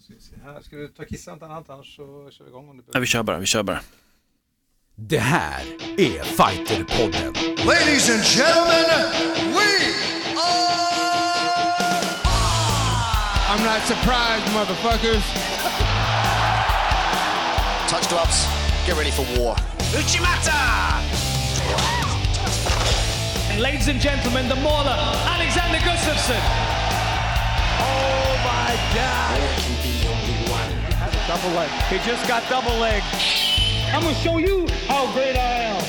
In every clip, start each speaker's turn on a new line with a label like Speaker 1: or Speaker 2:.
Speaker 1: Ska, här. du ta kissa inte annat annars så kör vi igång om du
Speaker 2: Ja, vi kör bara, vi kör bara.
Speaker 3: Det här är Fighterpodden.
Speaker 4: Ladies and gentlemen, we are.
Speaker 5: I'm not surprised, motherfuckers.
Speaker 6: Touch gloves. Get ready for war.
Speaker 7: Uchimata! And ladies and gentlemen, the mauler, Alexander Gustafsson. Oh my God! Double leg. He just got double leg. I'm gonna show you how great I am.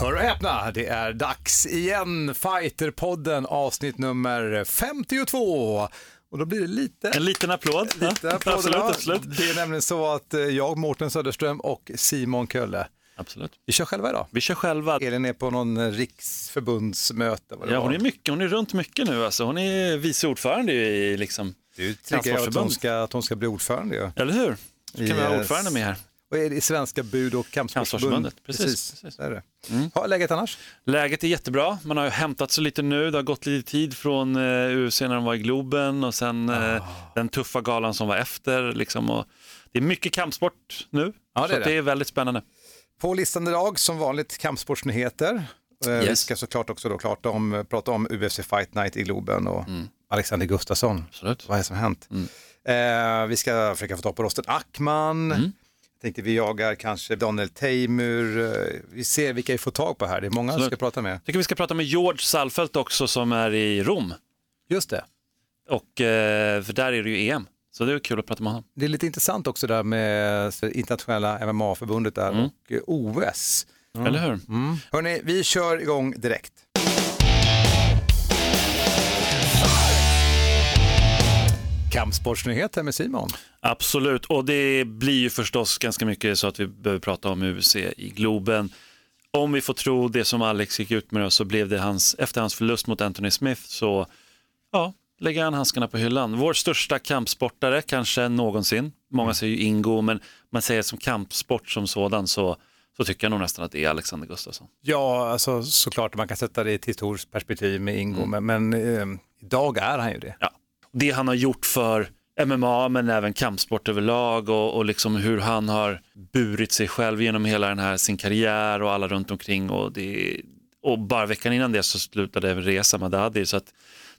Speaker 1: Hör och häpna, det är dags igen. Fighterpodden avsnitt nummer 52. Och då blir det lite...
Speaker 2: En liten applåd.
Speaker 1: lite
Speaker 2: ja,
Speaker 1: applåder.
Speaker 2: absolut, absolut.
Speaker 1: Det är nämligen så att eh, jag, Mårten Söderström och Simon Kölle,
Speaker 2: absolut.
Speaker 1: vi kör själva idag.
Speaker 2: Vi kör själva.
Speaker 1: Elin är på någon eh, riksförbundsmöte. Vad det
Speaker 2: Ja, hon är mycket, hon är runt mycket nu alltså. Hon är vice ordförande i liksom,
Speaker 1: Du tycker jag att hon, ska, att hon ska bli ordförande ju.
Speaker 2: eller hur? Så kan vi ha
Speaker 1: Yes.
Speaker 2: ordförande med här.
Speaker 1: Och är det i Svenska bud och kampsportsförbundet?
Speaker 2: Precis, precis.
Speaker 1: Så är det. Ha, läget annars?
Speaker 2: Läget är jättebra, man har ju hämtat sig lite nu, det har gått lite tid från eh, UFC när de var i Globen och sen
Speaker 1: Ah.
Speaker 2: eh, den tuffa galan som var efter. Liksom, och det är mycket kampsport nu,
Speaker 1: Ja, det
Speaker 2: så
Speaker 1: är det.
Speaker 2: det är väldigt spännande.
Speaker 1: På listan idag som vanligt kampsportsnyheter. Eh, Vi
Speaker 2: Yes.
Speaker 1: ska såklart också då klart om, prata om UFC Fight Night i Globen och Alexander Gustafsson.
Speaker 2: Mm. Absolut.
Speaker 1: Vad är det som hänt? Eh, vi ska försöka få tag på Rosten Ackman.
Speaker 2: Mm.
Speaker 1: Jag tänkte vi jagar kanske Daniel Teimur. Eh, Vi ser vilka vi får tag på här. Det är många vi
Speaker 2: Absolut.
Speaker 1: ska prata med.
Speaker 2: Jag tycker vi ska prata med George Salfelt också som är i Rom.
Speaker 1: Just det.
Speaker 2: Och, eh, för där är det ju EM, så det är kul att prata med honom.
Speaker 1: Det är lite intressant också där med internationella MMA-förbundet där
Speaker 2: Mm.
Speaker 1: och eh, OS.
Speaker 2: Eller hur?
Speaker 1: Mm. Hörni, vi kör igång direkt. Kampsportsnyheter med Simon.
Speaker 2: Absolut, och det blir ju förstås ganska mycket så att vi behöver prata om UFC i Globen. Om vi får tro det som Alex gick ut med då, så blev det hans, efter hans förlust mot Anthony Smith så ja, lägger han handskarna på hyllan. Vår största kampsportare kanske någonsin. Många säger ju Ingo, men man säger som kampsport som sådan så, så tycker jag nog nästan att det är Alexander Gustafsson.
Speaker 1: Ja, alltså såklart man kan sätta det i ett historiskt perspektiv med Ingo, men, men eh, idag är han ju det.
Speaker 2: Ja. Det han har gjort för MMA men även kampsport överlag och, och liksom hur han har burit sig själv genom hela den här sin karriär och alla runt omkring. Och, det, och bara veckan innan det så slutade Reza Madadi så att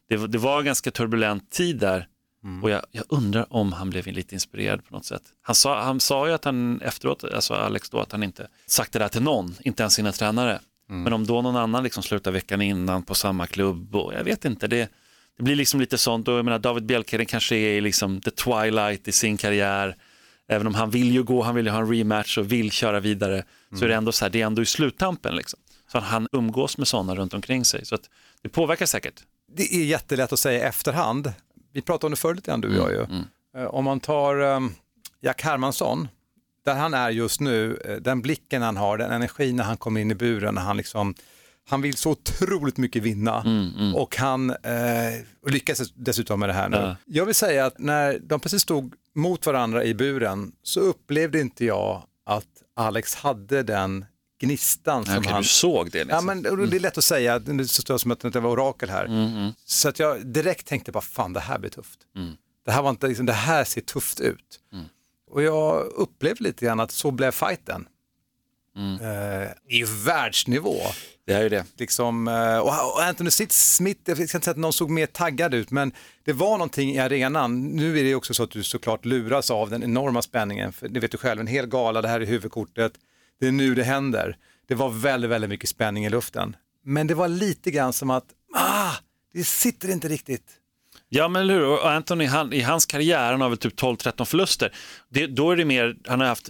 Speaker 2: det, det var en ganska turbulent tid där. Och jag, jag undrar om han blev lite inspirerad på något sätt. Han sa, han sa ju att han efteråt, alltså Alex då, att han inte sagt det där till någon, inte ens sina tränare. Men om då någon annan liksom slutar veckan innan på samma klubb och jag vet inte, det, det blir liksom lite sånt och jag menar David Bjelkheden kanske är i liksom the twilight i sin karriär. Även om han vill ju gå, han vill ju ha en rematch och vill köra vidare så är det ändå så här, det är ändå i sluttampen liksom. Så han umgås med sådana runt omkring sig så att det påverkar säkert.
Speaker 1: Det är jättelätt att säga i efterhand. Vi pratade om det förr lite grann du och jag ju. Eh, Om man tar um, Jack Hermansson, där han är just nu, eh, den blicken han har, den energin när han kommer in i buren, när han liksom han vill så otroligt mycket vinna och han eh, lyckas dessutom med det här nu.
Speaker 2: Ja.
Speaker 1: Jag vill säga att när de precis stod mot varandra i buren så upplevde inte jag att Alex hade den gnistan som
Speaker 2: Okej,
Speaker 1: han...
Speaker 2: du såg det
Speaker 1: Ja,
Speaker 2: liksom.
Speaker 1: men och det är lätt att säga, det står som att det var orakel här.
Speaker 2: Mm,
Speaker 1: Så att jag direkt tänkte bara, fan det här blir tufft.
Speaker 2: Mm.
Speaker 1: Det här var inte, liksom, det här ser tufft ut. Och jag upplevde lite grann att så blev fighten.
Speaker 2: Mm.
Speaker 1: Eh, I världsnivå.
Speaker 2: Det är ju det.
Speaker 1: Liksom, eh, och och Anthony Smith, jag ska inte säga att någon såg mer taggad ut, men det var någonting i arenan. Nu är det också så att du såklart luras av den enorma spänningen. För det vet du själv, en hel gala, det här är huvudkortet. Det är nu det händer. Det var väldigt, väldigt mycket spänning i luften. Men det var lite grann som att, ah, det sitter inte riktigt.
Speaker 2: Ja men eller hur, och Anthony han, i hans karriär, han har väl typ 12-13 förluster. Det, då är det mer, han har haft,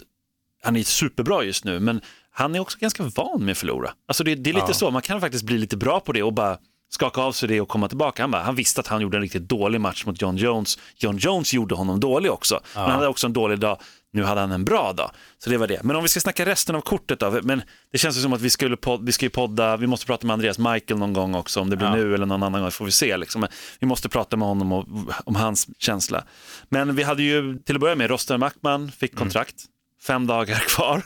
Speaker 2: han är superbra just nu, men han är också ganska van med att förlora. Alltså det, det är lite så, man kan faktiskt bli lite bra på det och bara skaka av sig det och komma tillbaka. Han, bara, han visste att han gjorde en riktigt dålig match mot John Jones. John Jones gjorde honom dålig också, men han hade också en dålig dag. Nu hade han en bra dag, så det var det. Men om vi ska snacka resten av kortet då, men det känns som att vi, skulle pod, vi ska ju podda, vi måste prata med Andreas Michael någon gång också, om det blir nu eller någon annan gång får vi se. Liksom. Men vi måste prata med honom och, om hans känsla. Men vi hade ju till att börja med, Rosten Mackman fick kontrakt, fem dagar kvar.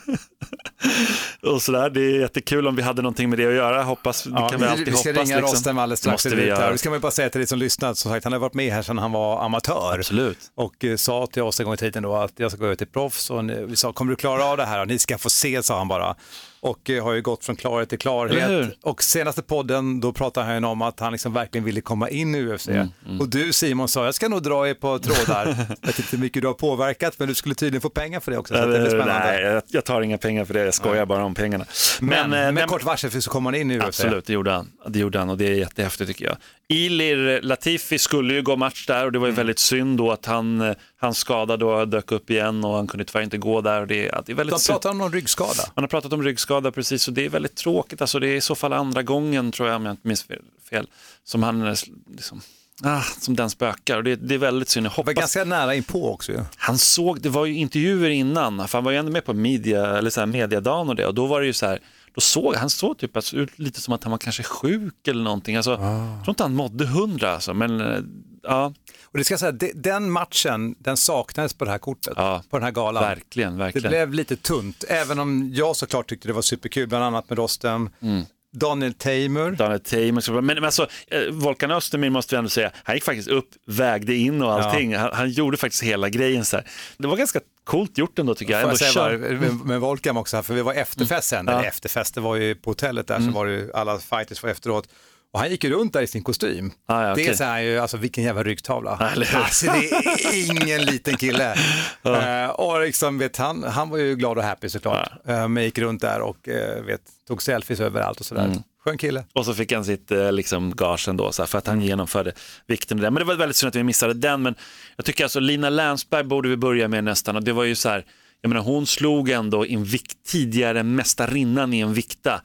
Speaker 2: och sådär. Det är jättekul om vi hade någonting med det att göra. Hoppas, det kan vi alltid
Speaker 1: vi ska
Speaker 2: hoppas.
Speaker 1: ringa
Speaker 2: liksom.
Speaker 1: Rostem alldeles strax.
Speaker 2: måste vi göra.
Speaker 1: Ska man bara säga till dig som lyssnat, som sagt, han har varit med här sedan han var amatör.
Speaker 2: Absolut.
Speaker 1: Och eh, sa till oss en gång i tiden då att jag ska gå över till proffs och ni- vi sa, kommer du klara av det här? Och ni ska få se, sa han bara. Och eh, har ju gått från klarhet till klarhet. Och senaste podden, då pratade han om att han liksom verkligen ville komma in i UFC.
Speaker 2: Mm,
Speaker 1: Och du Simon sa, jag ska nog dra er på trådar. jag vet inte hur mycket du har påverkat, men du skulle tydligen få pengar för det också. Så det blir spännande.
Speaker 2: Nej, jag tar inga pengar för det. Jag skojar bara om pengarna.
Speaker 1: Men,
Speaker 2: eh,
Speaker 1: med
Speaker 2: nej,
Speaker 1: kort varsel så kommer han in i UFC.
Speaker 2: Absolut, det gjorde han. Det gjorde han och det är jättehäftigt tycker jag. Ilir Latifi skulle ju gå match där och det var ju
Speaker 1: Mm.
Speaker 2: väldigt synd då att han, eh, hans skada då dök upp igen och han kunde tyvärr inte gå där. Och det, det är väldigt
Speaker 1: De pratar om någon ryggskada.
Speaker 2: Man har pratat om ryggskada precis och det är väldigt tråkigt. Alltså, det är i så fall andra gången tror jag om jag inte minns fel, fel som han eh, liksom, ah, som den spökar och det, det är väldigt synd. Jag
Speaker 1: Det var
Speaker 2: hoppas
Speaker 1: ganska nära inpå också ju.
Speaker 2: han såg, det var ju intervjuer innan, för han var ju ändå med på media, eller så här mediadagen och det och då var det ju så här, då såg han såg typ alltså, ut lite som att han var kanske sjuk eller någonting. Alltså, Jag tror inte han mådde hundra alltså, men eh, ja,
Speaker 1: Och det ska säga, de- den matchen, den saknades på det här kortet,
Speaker 2: Ja,
Speaker 1: på den här galan.
Speaker 2: verkligen,
Speaker 1: Det
Speaker 2: verkligen.
Speaker 1: blev lite tunt, även om jag såklart tyckte det var superkul, bland annat med Rostem,
Speaker 2: Mm.
Speaker 1: Daniel Tamer.
Speaker 2: Daniel Tamer, men, men alltså, eh, Volkan Östermin måste vi ändå säga, han gick faktiskt upp, vägde in och allting. Han, han gjorde faktiskt hela grejen så här. Det var ganska coolt gjort ändå tycker jag. Ändå
Speaker 1: jag säga
Speaker 2: kör-
Speaker 1: bara, med, Volkam också, för vi var efterfest sen,
Speaker 2: Mm. Ja. Mm.
Speaker 1: eller efterfest, det var ju på hotellet där, så var det ju alla fighters var efteråt. Och han gick ju runt där i sin kostym.
Speaker 2: Ah, ja,
Speaker 1: Det är ju, alltså vilken jävla ryggtavla.
Speaker 2: Hur?
Speaker 1: Alltså det är ingen liten kille. Eh, och liksom, vet, han, han var ju glad och happy såklart. Eh, men gick runt där och eh, vet, tog selfies överallt och sådär.
Speaker 2: Mm.
Speaker 1: Skön kille.
Speaker 2: Och så fick han sitt liksom, gage ändå, så här, för att han genomförde vikten det. Men det var väldigt synd att vi missade den. Men jag tycker alltså Lina Länsberg borde vi börja med nästan. Och det var ju så här, jag menar hon slog ändå en vikt, tidigare mästarinnan i en vikta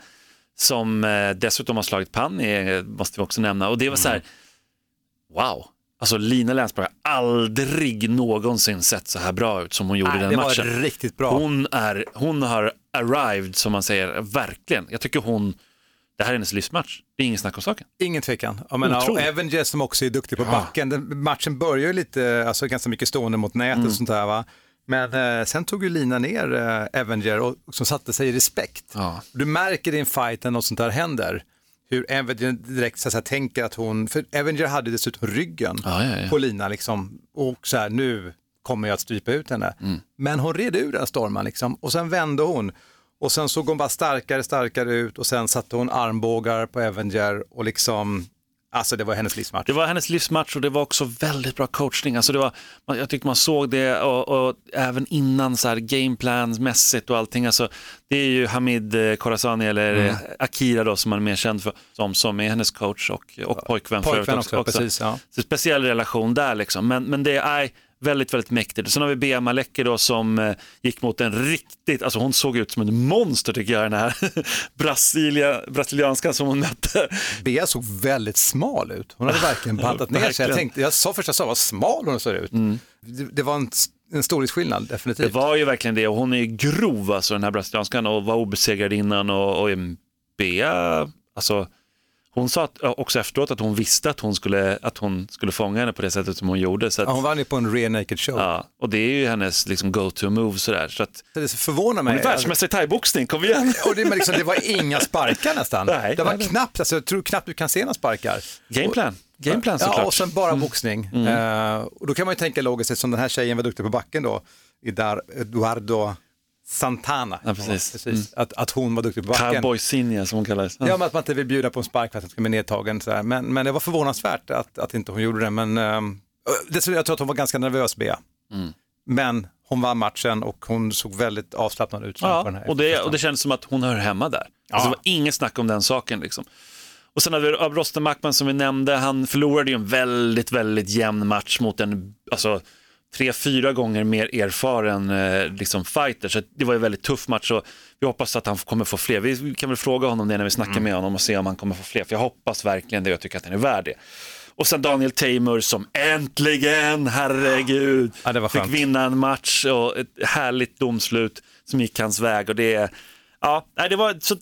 Speaker 2: som eh, dessutom har slagit pann, eh, måste vi också nämna. Och det var så här, wow. Alltså Lina Länsberg har aldrig någonsin sett så här bra ut som hon gjorde i
Speaker 1: Nej,
Speaker 2: den
Speaker 1: det
Speaker 2: matchen.
Speaker 1: var riktigt bra.
Speaker 2: Hon, är, hon har arrived, som man säger, verkligen. Jag tycker hon, det här är hennes livsmatch. Det är ingen snack om saken.
Speaker 1: Ingen tvekan. Jag menar, och
Speaker 2: Otroligt.
Speaker 1: Avengers som också är duktig på backen. Den, matchen börjar ju lite, alltså ganska mycket stående mot nätet
Speaker 2: Mm.
Speaker 1: och sånt där va. Men eh, sen tog ju Lina ner eh, Avenger och som satte sig i respekt.
Speaker 2: Ja.
Speaker 1: Du märker i en fight när något sånt där händer, hur Avenger direkt så att säga, tänker att hon, för Avenger hade dessutom ryggen
Speaker 2: ja, ja.
Speaker 1: på Lina liksom, och så här, nu kommer jag att strypa ut henne.
Speaker 2: Mm.
Speaker 1: Men hon red ur den stormen liksom, och sen vände hon. Och sen såg hon bara starkare, starkare ut och sen satte hon armbågar på Avenger och liksom, alltså det var hennes livsmatch.
Speaker 2: Det var hennes livsmatch och det var också väldigt bra coachning. Alltså det var, man- jag tyckte man såg det och, och även innan så här gameplansmässigt och allting. Alltså, det är ju Hamid eh, Khorazani eller
Speaker 1: Mm.
Speaker 2: Akira då som man är mer känd för, som, som är hennes coach och, och pojkvän.
Speaker 1: Pojkvän
Speaker 2: övrigt
Speaker 1: också, precis. Ja.
Speaker 2: Så speciell relation där liksom. Men, men det är väldigt, väldigt mäktigt. Sen har vi Bea Maleki då som eh, gick mot en riktigt, alltså hon såg ut som en monster tycker jag, den här Brasilia, brasilianskan som hon mötte.
Speaker 1: Bea såg väldigt smal ut. Hon hade verkligen bantat ner sig. Jag, tänkte, jag sa först jag sa vad smal hon ser ut. Det, det var en, en storhetsskillnad,
Speaker 2: Det
Speaker 1: definitivt.
Speaker 2: var ju verkligen det och hon är grov alltså den här brasilianskan och var obesegrad innan och, och Bea, alltså hon sa att, också efteråt att hon visste att hon, skulle, att hon skulle fånga henne på det sättet som hon gjorde. Så att,
Speaker 1: Ja, hon vann ju på en rear naked show.
Speaker 2: ja, och det är ju hennes liksom, go-to-move sådär. Så att,
Speaker 1: Så det förvånar
Speaker 2: hon
Speaker 1: mig.
Speaker 2: är världsmästare i thaiboxning, kom igen!
Speaker 1: Och det, liksom, det var inga sparkar nästan.
Speaker 2: Nej,
Speaker 1: det var
Speaker 2: nej,
Speaker 1: knappt, alltså, jag tror knappt du kan se några sparkar.
Speaker 2: Gameplan, gameplan såklart.
Speaker 1: Ja, och sen bara boxning. Eh, och då kan man ju tänka logiskt, eftersom den här tjejen var duktig på backen då, Eduardo Santana.
Speaker 2: Ja, precis. Mm.
Speaker 1: Att, att hon var duktig på backen.
Speaker 2: Cowboy Sinja som hon kallades.
Speaker 1: Ja, men att man inte vill bjuda på en spark för att den ska bli nedtagen. Så här. Men, men det var förvånansvärt att, att inte hon gjorde det. Men um, dessutom, jag tror att hon var ganska nervös, Bea.
Speaker 2: Mm.
Speaker 1: Men hon vann matchen och hon såg väldigt avslappnad ut. på den
Speaker 2: Ja,
Speaker 1: här
Speaker 2: och det, och det kändes som att hon hör hemma där. Alltså, det var inget snack om den saken. Liksom. Och sen hade vi Rosten Mackman som vi nämnde, han förlorade ju en väldigt, väldigt jämn match mot en, alltså tre, fyra gånger mer erfaren eh, liksom fighter. Så det var en väldigt tuff match och vi hoppas att han kommer få fler. Vi kan väl fråga honom det när vi snackar med honom och se om han kommer få fler. För jag hoppas verkligen det och jag tycker att han är värd det. Och sen Daniel Tamer som äntligen, herregud,
Speaker 1: Ja,
Speaker 2: fick vinna en match och ett härligt domslut som gick hans väg. Och det, ja, det, var, så,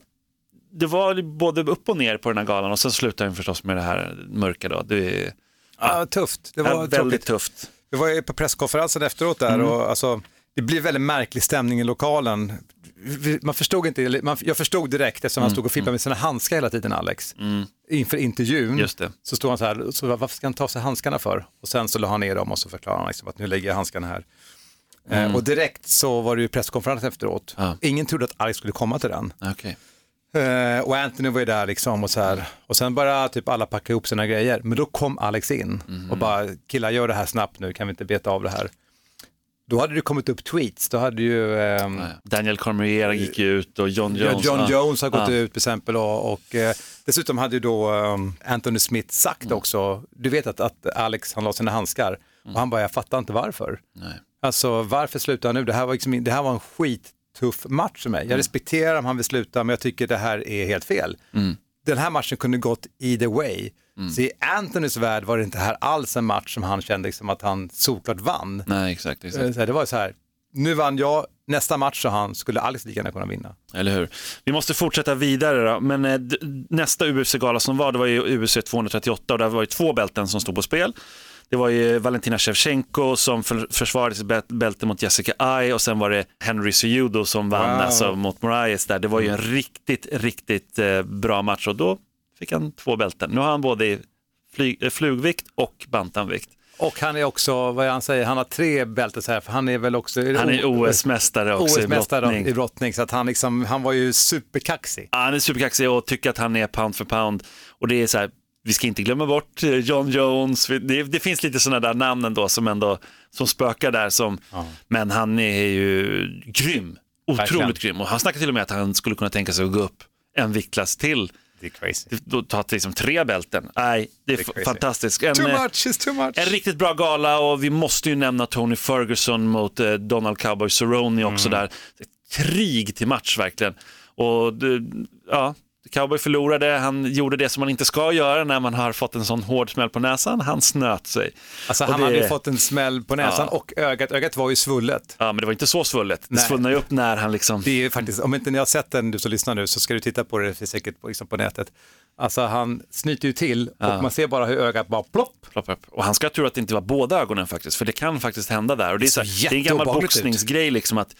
Speaker 2: det var både upp och ner på den här galan och sen slutade den förstås med det här mörka. Då. Det är
Speaker 1: Ja, tufft. Det var
Speaker 2: väldigt
Speaker 1: tråkigt.
Speaker 2: tufft.
Speaker 1: Vi var ju på presskonferensen efteråt där
Speaker 2: Mm.
Speaker 1: och alltså, det blir väldigt märklig stämning i lokalen. Man förstod inte, man, jag förstod direkt eftersom han stod och fippade med sina handskar hela tiden, Alex. Inför intervjun
Speaker 2: Just det.
Speaker 1: så stod han så här, så varför ska han ta av sig handskarna för? Och sen så la han ner dem och så förklarade han liksom att nu lägger jag handskarna här. Eh, och direkt så var det ju presskonferens efteråt.
Speaker 2: Ja.
Speaker 1: Ingen trodde att Alex skulle komma till den.
Speaker 2: Okej.
Speaker 1: Eh, och Anthony var ju där liksom och så här. Och sen började typ alla packa ihop sina grejer. Men då kom Alex in och bara, killar gör det här snabbt nu, kan vi inte beta av det här? Då hade det kommit upp tweets, då hade ju ehm,
Speaker 2: Daniel Cormier gick ju ut och John
Speaker 1: Ja,
Speaker 2: Jones.
Speaker 1: John
Speaker 2: ja.
Speaker 1: Jones har gått
Speaker 2: Ja.
Speaker 1: ut till exempel och, och eh, dessutom hade ju då um, Anthony Smith sagt
Speaker 2: Mm.
Speaker 1: också, du vet att, att Alex han la sina handskar och han bara, jag fattar inte varför.
Speaker 2: Nej.
Speaker 1: Alltså varför slutar han nu? Det här var, liksom, det här var en skittuff match för mig.
Speaker 2: Mm.
Speaker 1: Jag respekterar om han vill sluta men jag tycker det här är helt fel.
Speaker 2: Mm.
Speaker 1: Den här matchen kunde gått either way. Så i Anthonys värld var det inte här alls en match som han kände liksom att han såklart vann.
Speaker 2: Nej, exakt. exakt.
Speaker 1: Eh, så Det var så här, nu vann jag, nästa match sa han, skulle Alex lika gärna kunna vinna.
Speaker 2: Eller hur? Vi måste fortsätta vidare då. Men eh, nästa UFC-gala som var, det var ju UFC 238 och där var ju två bälten som stod på spel. Det var ju Valentina Shevchenko som för, försvarade sitt bäl- bälte mot Jessica Ai och sen var det Henry Cejudo som vann
Speaker 1: Wow.
Speaker 2: alltså, mot Moraes där. Det var ju en riktigt, riktigt eh, bra match och då fick han två bälten. Nu har han både i flyg, eh, flugvikt och bantamvikt.
Speaker 1: Och han är också, vad är han säger, han har tre bälten så här, för han är väl också
Speaker 2: Han är OS-mästare också i
Speaker 1: OS-mästare
Speaker 2: brottning.
Speaker 1: i brottning, så att han, liksom, han var ju superkaxig.
Speaker 2: Ja, han är superkaxig och tycker att han är pound för pound. Och det är så här, vi ska inte glömma bort eh, John Jones. Det, det finns lite sådana där namn ändå som ändå som spökar där. Som, Men han är ju grym. Otroligt
Speaker 1: Verkligen.
Speaker 2: grym. Och han snackar till och med att han skulle kunna tänka sig att gå upp en viktklass till.
Speaker 1: Det är crazy.
Speaker 2: Då ta liksom tre bälten. Nej, det är,
Speaker 1: Det är
Speaker 2: fantastiskt. En,
Speaker 1: Too
Speaker 2: eh,
Speaker 1: much is too much.
Speaker 2: en riktigt bra gala och vi måste ju nämna Tony Ferguson mot eh, Donald Cowboy Cerrone också
Speaker 1: Mm.
Speaker 2: där. Krig till match verkligen. Och det, ja, Cowboy förlorade, han gjorde det som man inte ska göra när man har fått en sån hård smäll på näsan, han snöt sig.
Speaker 1: Alltså
Speaker 2: Och
Speaker 1: han
Speaker 2: det-
Speaker 1: hade ju fått en smäll på näsan
Speaker 2: Ja.
Speaker 1: och ögat, ögat var ju svullet.
Speaker 2: Ja, men det var inte så svullet. Det svullnade ju upp när han liksom...
Speaker 1: Det är faktiskt, om inte ni har sett den, du som lyssnar nu, så ska du titta på det, det finns säkert på, liksom på nätet. Alltså han snyter ju till och man ser bara hur ögat bara plopp.
Speaker 2: Plopp upp. Och han ska ha tur att det inte var båda ögonen faktiskt, för det kan faktiskt hända där. Och det, är så det är en gammal boxningsgrej, liksom att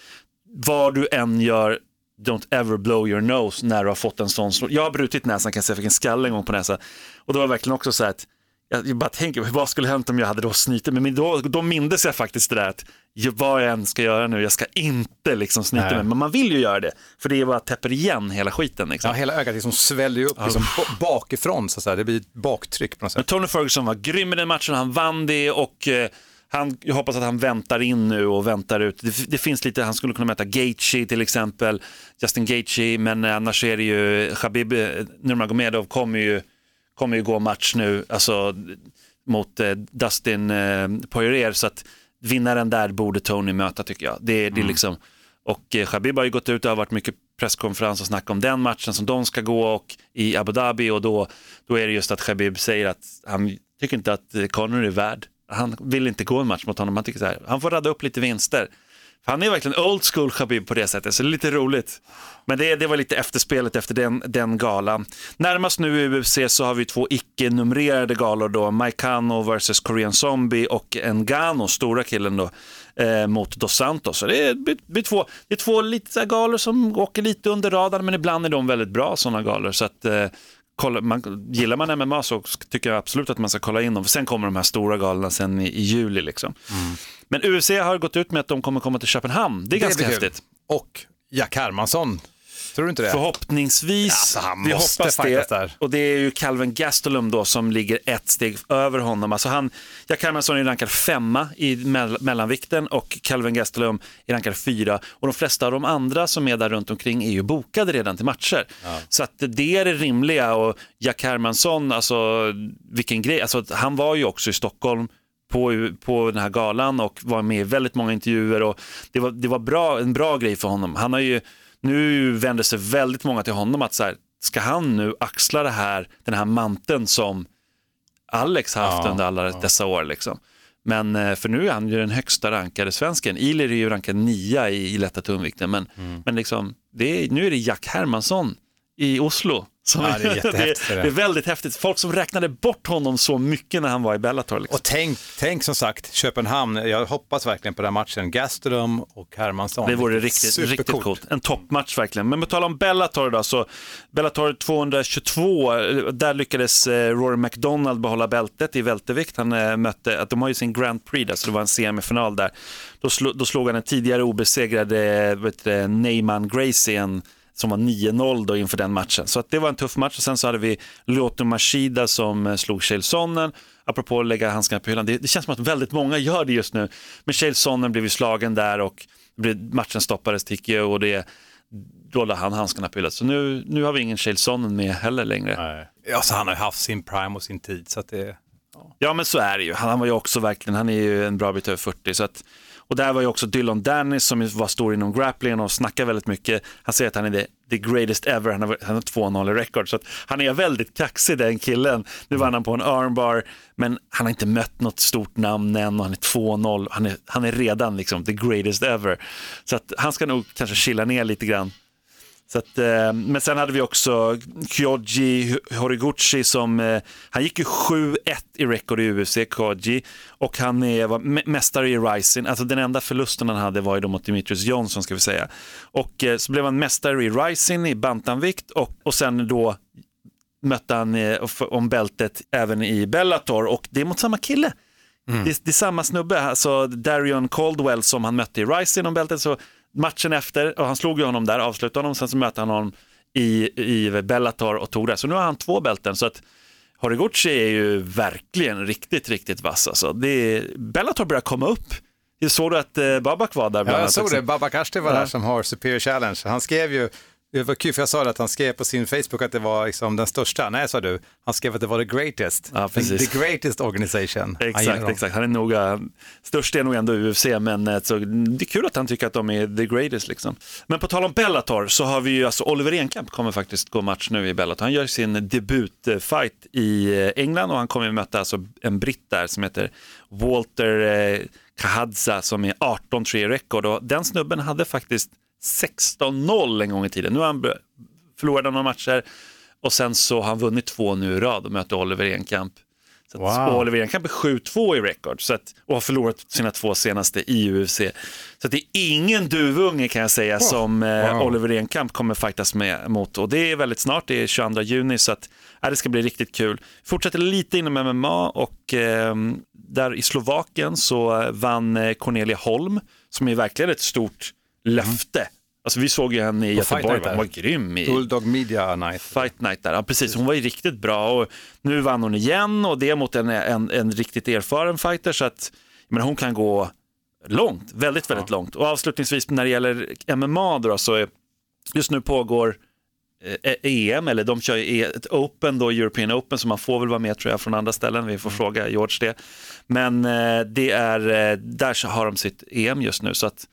Speaker 2: vad du än gör, don't ever blow your nose när du har fått en sån. Jag har brutit näsan kan jag säga, jag fick en skalle en gång på näsan. Och det var verkligen också så att jag bara tänker, vad skulle hänt om jag hade då snytit mig? Men då, då mindes jag faktiskt det där att vad jag än ska göra nu, jag ska inte liksom snyta mig. Men man vill ju göra det, för det är bara täpper igen hela skiten. Liksom.
Speaker 1: Ja, hela ögat liksom sväller ju upp liksom, ba- bakifrån, så att säga. det blir ett baktryck på något
Speaker 2: Men
Speaker 1: sätt.
Speaker 2: Tony Ferguson var grym i den matchen, han vann det och eh, han, jag hoppas att han väntar in nu och väntar ut. Det, det finns lite, han skulle kunna möta Gaethje till exempel, Justin Gaethje, men annars är det ju Khabib eh, Nurmagomedov kommer ju, kommer ju gå match nu, alltså mot eh, Dustin eh, Poirier, så att vinnaren där borde Tony möta tycker jag. Det, det är liksom, och eh, Khabib har ju gått ut, det har varit mycket presskonferens och snack om den matchen som de ska gå och i Abu Dhabi och då, då är det just att Khabib säger att han tycker inte att Conor är värd. Han vill inte gå en match mot honom, han tycker så här, han får radda upp lite vinster. För han är verkligen old school Khabib på det sättet, så det är lite roligt. Men det, det var lite efterspelet efter den, den galan. Närmast nu i UFC så har vi två icke-numrerade galor då, Maikano vs Korean Zombie och Ngano, stora killen då, eh, mot Dos Santos. Så det är, det blir två, det är två lite galor som åker lite under radarn, men ibland är de väldigt bra sådana galor. Så att, eh, kolla, man, gillar man MMA så tycker jag absolut att man ska kolla in dem, för sen kommer de här stora galorna sen i, i juli. Liksom. Men UFC har gått ut med att de kommer komma till Köpenhamn, det är ganska
Speaker 1: blir kul.
Speaker 2: häftigt.
Speaker 1: Och Jack Hermansson, tror du inte det?
Speaker 2: Förhoppningsvis.
Speaker 1: Alltså, han
Speaker 2: vi
Speaker 1: måste
Speaker 2: hoppas det.
Speaker 1: där.
Speaker 2: Och det är ju Calvin Gastelum då som ligger ett steg över honom. Alltså han, Jack Hermansson är rankad femma i mell- mellanvikten och Calvin Gastelum är rankad fyra. Och de flesta av de andra som är där runt omkring är ju bokade redan till matcher. Så att det är det rimliga och Jack Hermansson, alltså vilken grej. Alltså, han var ju också i Stockholm på, på den här galan och var med i väldigt många intervjuer och det var, det var bra, en bra grej för honom. Han har ju, nu vänder sig väldigt många till honom att så här, ska han nu axla det här, den här manteln som Alex har haft
Speaker 1: Ja,
Speaker 2: under alla dessa år liksom. Men eh, för nu är han ju den högsta rankade svensken. Ilir är ju rankad nia i, i lätta tungvikten, men,
Speaker 1: Mm.
Speaker 2: men liksom, det är, nu är det Jack Hermansson i Oslo Som,
Speaker 1: Ja, det är
Speaker 2: det,
Speaker 1: det.
Speaker 2: det är väldigt häftigt. Folk som räknade bort honom så mycket när han var i Bellator. Liksom.
Speaker 1: Och tänk, tänk som sagt, Köpenhamn, jag hoppas verkligen på den matchen, Gastelum och Hermansson.
Speaker 2: Det vore riktigt,
Speaker 1: Supercoolt.
Speaker 2: riktigt coolt. En toppmatch verkligen. Men på tal om Bellator då, så Bellator 222, eh, där lyckades eh, Rory McDonald behålla bältet i vältervikt. Han eh, mötte, att de har ju sin Grand Prix där, så det var en semifinal där. Då, slo, då slog han en tidigare obesegrad eh, vet Neyman Gracie, en, som var 9-0 då inför den matchen. Så att det var en tuff match och sen så hade vi Lyoto Machida som eh, slog Chael Sonnen. Apropå att lägga handskarna på hyllan, det, det känns som att väldigt många gör det just nu. Men Chael Sonnen blev ju slagen där och matchen stoppades tycker jag och det då la han handskarna på hyllan. Så nu, nu har vi ingen Chael Sonnen med heller längre.
Speaker 1: Nej. Ja, så han har ju haft sin prime och sin tid. Så att det,
Speaker 2: Ja men så är det ju. Han, han var ju också verkligen, han är ju en bra bit över 40. Så att, och där var ju också Dylan Dennis som var stor inom grappling och snackar väldigt mycket. Han säger att han är the, the greatest ever, han har, han har 2-0 i rekord. Så att han är väldigt kaxig den killen. Nu vann han på en armbar, men han har inte mött något stort namn än och han är 2-0. Han är, han är redan liksom the greatest ever. Så att han ska nog kanske chilla ner lite grann. Så att, eh, men sen hade vi också Kyoji Horiguchi som, eh, han gick ju 7-1 i rekord i UFC, Kyoji, och han är, var mä- mästare i Rising. Alltså den enda förlusten han hade var ju då mot Demetrius Johnson ska vi säga. Och eh, så blev han mästare i Rising i bantamvikt och, och sen då mötte han om bältet även i Bellator och det är mot samma kille. Det, är, det är samma snubbe, alltså Darion Caldwell som han mötte i Rising om bältet. Så matchen efter, och han slog ju honom där, avslutade honom, sen så mötte han honom i, i Bellator och tog det. Så nu har han två bälten. Så att Horiguchi är ju verkligen riktigt, riktigt vass. Alltså. Det är, Bellator börjar komma upp. Jag såg du att eh, Babak var där?
Speaker 1: Ja, jag såg det. Babak Ashti var
Speaker 2: Ja.
Speaker 1: där som har Superior Challenge. Han skrev ju, det var kul för jag sa det att han skrev på sin Facebook att det var liksom den största. Nej, sa du. Han skrev att det var the greatest.
Speaker 2: Ja, precis.
Speaker 1: The greatest organization. Han gillar
Speaker 2: Exakt,
Speaker 1: dem.
Speaker 2: exakt. Han är nog, eh, störst är nog ändå UFC, men eh, så, det är kul att han tycker att de är the greatest. Liksom. Men på tal om Bellator så har vi ju, alltså Oliver Enkamp kommer faktiskt gå match nu i Bellator. Han gör sin debutfight i eh, England och han kommer möta alltså en britt där som heter Walter eh, Kahadza som är 18-3 i rekord och den snubben hade faktiskt 16-0 en gång i tiden. Nu har han förlorat några matcher och sen så har han vunnit två nu i rad och möter Oliver Enkamp. Så att,
Speaker 1: Wow.
Speaker 2: och Oliver Enkamp är 7-2 i så att, och har förlorat sina två senaste i UFC. Så att det är ingen duvunge kan jag säga som eh,
Speaker 1: Wow.
Speaker 2: Oliver Enkamp kommer fightas med mot. Och det är väldigt snart, det är 22 juni så att ja, det ska bli riktigt kul. Fortsätter lite inom MMA och eh, där i Slovakien så eh, vann eh, Cornelia Holm som är verkligen ett stort löfte. Alltså vi såg ju henne i
Speaker 1: På
Speaker 2: Göteborg, hon var grym i
Speaker 1: Bulldog Media Night.
Speaker 2: Fight Night där. Ja, precis. Hon var ju riktigt bra och nu vann hon igen och det mot en, en, en riktigt erfaren fighter så att menar, hon kan gå långt, väldigt, väldigt långt. Och avslutningsvis när det gäller MMA då, så är, just nu pågår eh, EM, eller de kör ju ett Open då, European Open, så man får väl vara med tror jag från andra ställen, vi får fråga George det. Men eh, det är, eh, där så har de sitt EM just nu, så att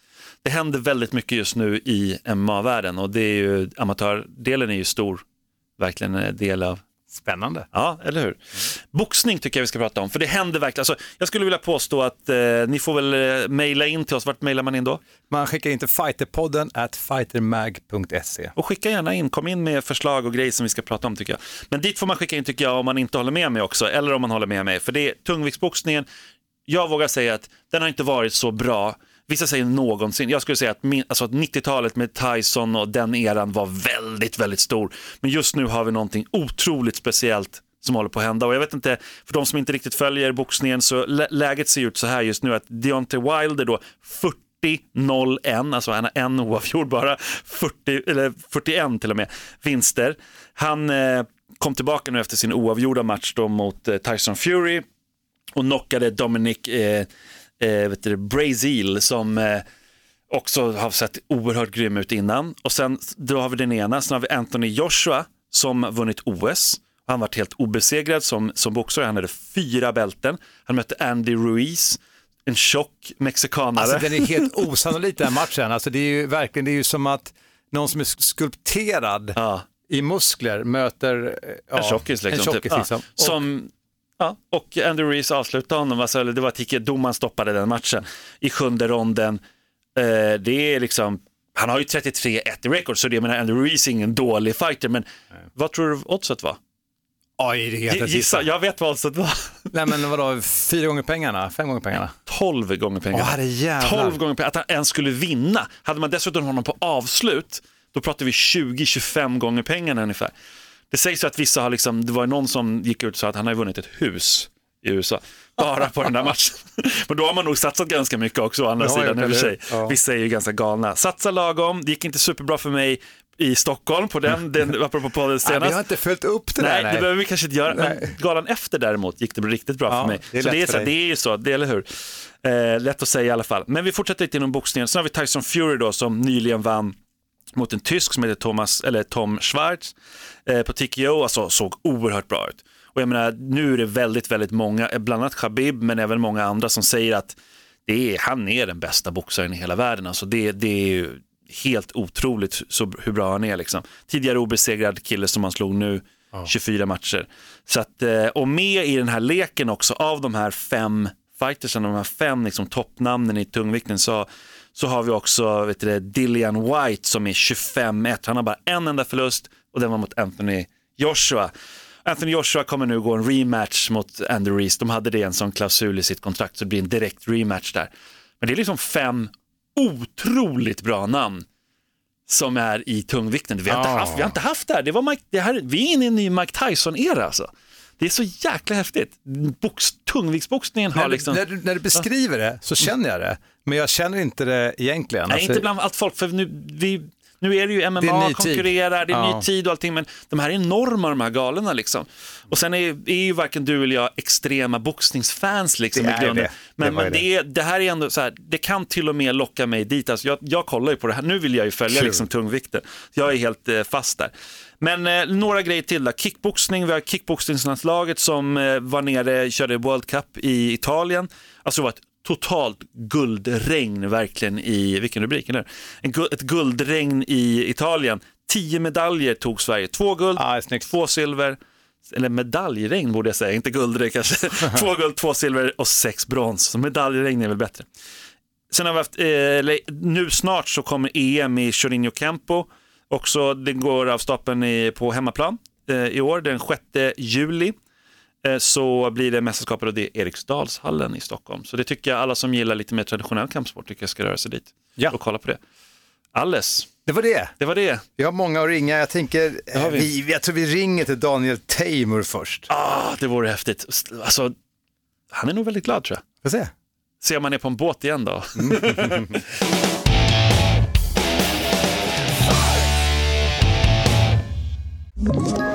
Speaker 2: det händer väldigt mycket just nu i MMA-världen och det är ju, amatördelen är ju stor, verkligen en del av
Speaker 1: Spännande.
Speaker 2: Ja, eller hur? Boxning tycker jag vi ska prata om, för det händer verkligen. Alltså, jag skulle vilja påstå att eh, ni får väl eh, mejla in till oss. Vart mejlar man in då?
Speaker 1: Man skickar in till fighterpodden at fightermag.se.
Speaker 2: Och skicka gärna in, kom in med förslag och grejer som vi ska prata om tycker jag. Men dit får man skicka in tycker jag om man inte håller med mig också, eller om man håller med mig. För det är tungviktsboxningen, jag vågar säga att den har inte varit så bra. Vissa säger någonsin. Jag skulle säga att, min, alltså 90-talet med Tyson och den eran var väldigt, väldigt stor. Men just nu har vi någonting otroligt speciellt som håller på att hända. Och jag vet inte, för de som inte riktigt följer boxningen så lä- läget ser ut så här just nu att Deontay Wilder då 40-0-1, alltså han har en oavgjord bara, 40, eller 41 till och med, vinster. Han eh, kom tillbaka nu efter sin oavgjorda match då mot eh, Tyson Fury och knockade Dominic eh, eh, vet du, Brazil som eh, också har sett oerhört grym ut innan. Och sen då har vi den ena, sen har vi Anthony Joshua som vunnit OS. Han varit helt obesegrad som, som boxare, han hade fyra bälten. Han mötte Andy Ruiz, en tjock mexikanare.
Speaker 1: Alltså den är helt osannolik den matchen. Alltså det är ju verkligen, det är ju som att någon som är skulpterad
Speaker 2: ja.
Speaker 1: i muskler möter eh, ja,
Speaker 2: En tjockis liksom.
Speaker 1: En tjockis,
Speaker 2: typ.
Speaker 1: liksom.
Speaker 2: Ja. Som, ja, och Andrew Reese avslutade honom, alltså, det var Tike, domaren stoppade den matchen i sjunde ronden. Eh, det är liksom Han har ju 33-1 i record, så det, menar, Andy Ruiz är ingen dålig fighter, men vad tror du oddset var?
Speaker 1: Oj, det är
Speaker 2: Gissa, jag vet vad oddset var.
Speaker 1: Nej men vadå, fyra gånger pengarna? Fem gånger pengarna?
Speaker 2: 12 gånger pengarna.
Speaker 1: Åh.
Speaker 2: 12 gånger pengarna, att han ens skulle vinna. Hade man dessutom honom på avslut, då pratar vi 20-25 gånger pengarna ungefär. Det sägs att vissa har liksom, det var någon som gick ut och sa att han har vunnit ett hus i USA, bara på den där matchen. Men då har man nog satsat ganska mycket också å andra
Speaker 1: har
Speaker 2: sidan i och för sig.
Speaker 1: Ja.
Speaker 2: Vissa är ju ganska galna. Satsa lagom, det gick inte superbra för mig i Stockholm på den, den apropå podden
Speaker 1: Nej,
Speaker 2: senast.
Speaker 1: vi har inte följt upp det
Speaker 2: Nej,
Speaker 1: där.
Speaker 2: det behöver vi kanske inte göra. Men
Speaker 1: Nej.
Speaker 2: galan efter däremot gick det riktigt bra
Speaker 1: Ja,
Speaker 2: för mig.
Speaker 1: det är
Speaker 2: så det är, så, det är ju så, det, eller hur? Eh, lätt att säga i alla fall. Men vi fortsätter lite inom boxningen. Sen har vi Tyson Fury då som nyligen vann mot en tysk som heter Thomas, eller Tom Schwarz eh, på TKO, alltså såg oerhört bra ut. Och jag menar, nu är det väldigt, väldigt många, eh, bland annat Khabib, men även många andra som säger att det är, han är den bästa boxaren i hela världen. Alltså det, det är ju helt otroligt så, hur bra han är. Liksom. Tidigare obesegrad kille som han slog nu, 24 matcher. Så att, eh, och med i den här leken också, av de här fem fightersen, de här fem liksom, toppnamnen i tungvikten, så, så har vi också vet du, Dillian White som är 25-1. Han har bara en enda förlust och den var mot Anthony Joshua. Anthony Joshua kommer nu gå en rematch mot Andy Reese. De hade det en sån klausul i sitt kontrakt så det blir en direkt rematch där. Men det är liksom fem otroligt bra namn som är i tungvikten. Vi har, inte,
Speaker 1: Ja.
Speaker 2: haft, vi har inte haft det här. Det var Mike, det här. Vi är inne i en ny Mike Tyson-era alltså. Det är så jäkla häftigt. Box, tungviktsboxningen har
Speaker 1: När,
Speaker 2: liksom...
Speaker 1: du, när, du, när du beskriver det så känner jag det, men jag känner inte det egentligen.
Speaker 2: Nej,
Speaker 1: Alltså,
Speaker 2: inte bland allt folk, för nu, vi, nu är det ju
Speaker 1: Det är
Speaker 2: MMA
Speaker 1: ny tid.
Speaker 2: konkurrerar, det är
Speaker 1: Ja.
Speaker 2: ny tid och allting, men de här är enorma de här galorna liksom. Och sen är, är ju varken du eller jag extrema boxningsfans liksom
Speaker 1: Det
Speaker 2: i
Speaker 1: är
Speaker 2: grunden.
Speaker 1: det.
Speaker 2: Men,
Speaker 1: Det
Speaker 2: men det, är, det här är ändå så här, det kan till och med locka mig dit. Alltså jag, jag kollar ju på det här, nu vill jag ju följa
Speaker 1: Kul.
Speaker 2: liksom tungvikten. Jag är helt eh, fast där. Men eh, några grejer till då. Kickboxning, vi har kickboxningslandslaget som eh, var nere, körde World Cup i Italien. Alltså det var ett totalt guldregn verkligen i, vilken rubrik är det? En, ett guldregn i Italien. Tio medaljer tog Sverige, två guld,
Speaker 1: snyggt.
Speaker 2: två silver, eller medaljregn borde jag säga, inte guldregn kanske. två guld, två silver och sex brons. Så medaljregn är väl bättre. Sen har vi haft, eh, nu snart så kommer EM i Chorinho Campo. Också, det går av stapeln i, på hemmaplan eh, i år, den 6 juli. Eh, så blir det mästerskapet och det är Eriksdalshallen i Stockholm. Så det tycker jag alla som gillar lite mer traditionell kampsport tycker jag ska röra sig dit
Speaker 1: Ja.
Speaker 2: och kolla på det. Alles,
Speaker 1: Det var det.
Speaker 2: det var det.
Speaker 1: Vi har många att ringa. Jag tänker,
Speaker 2: har
Speaker 1: eh,
Speaker 2: vi.
Speaker 1: vi. jag tror vi ringer till Daniel Teimur först.
Speaker 2: Ah, det vore häftigt. Alltså, han är nog väldigt glad tror jag.
Speaker 1: Får se.
Speaker 2: Se om han är på en båt igen då.
Speaker 8: Ett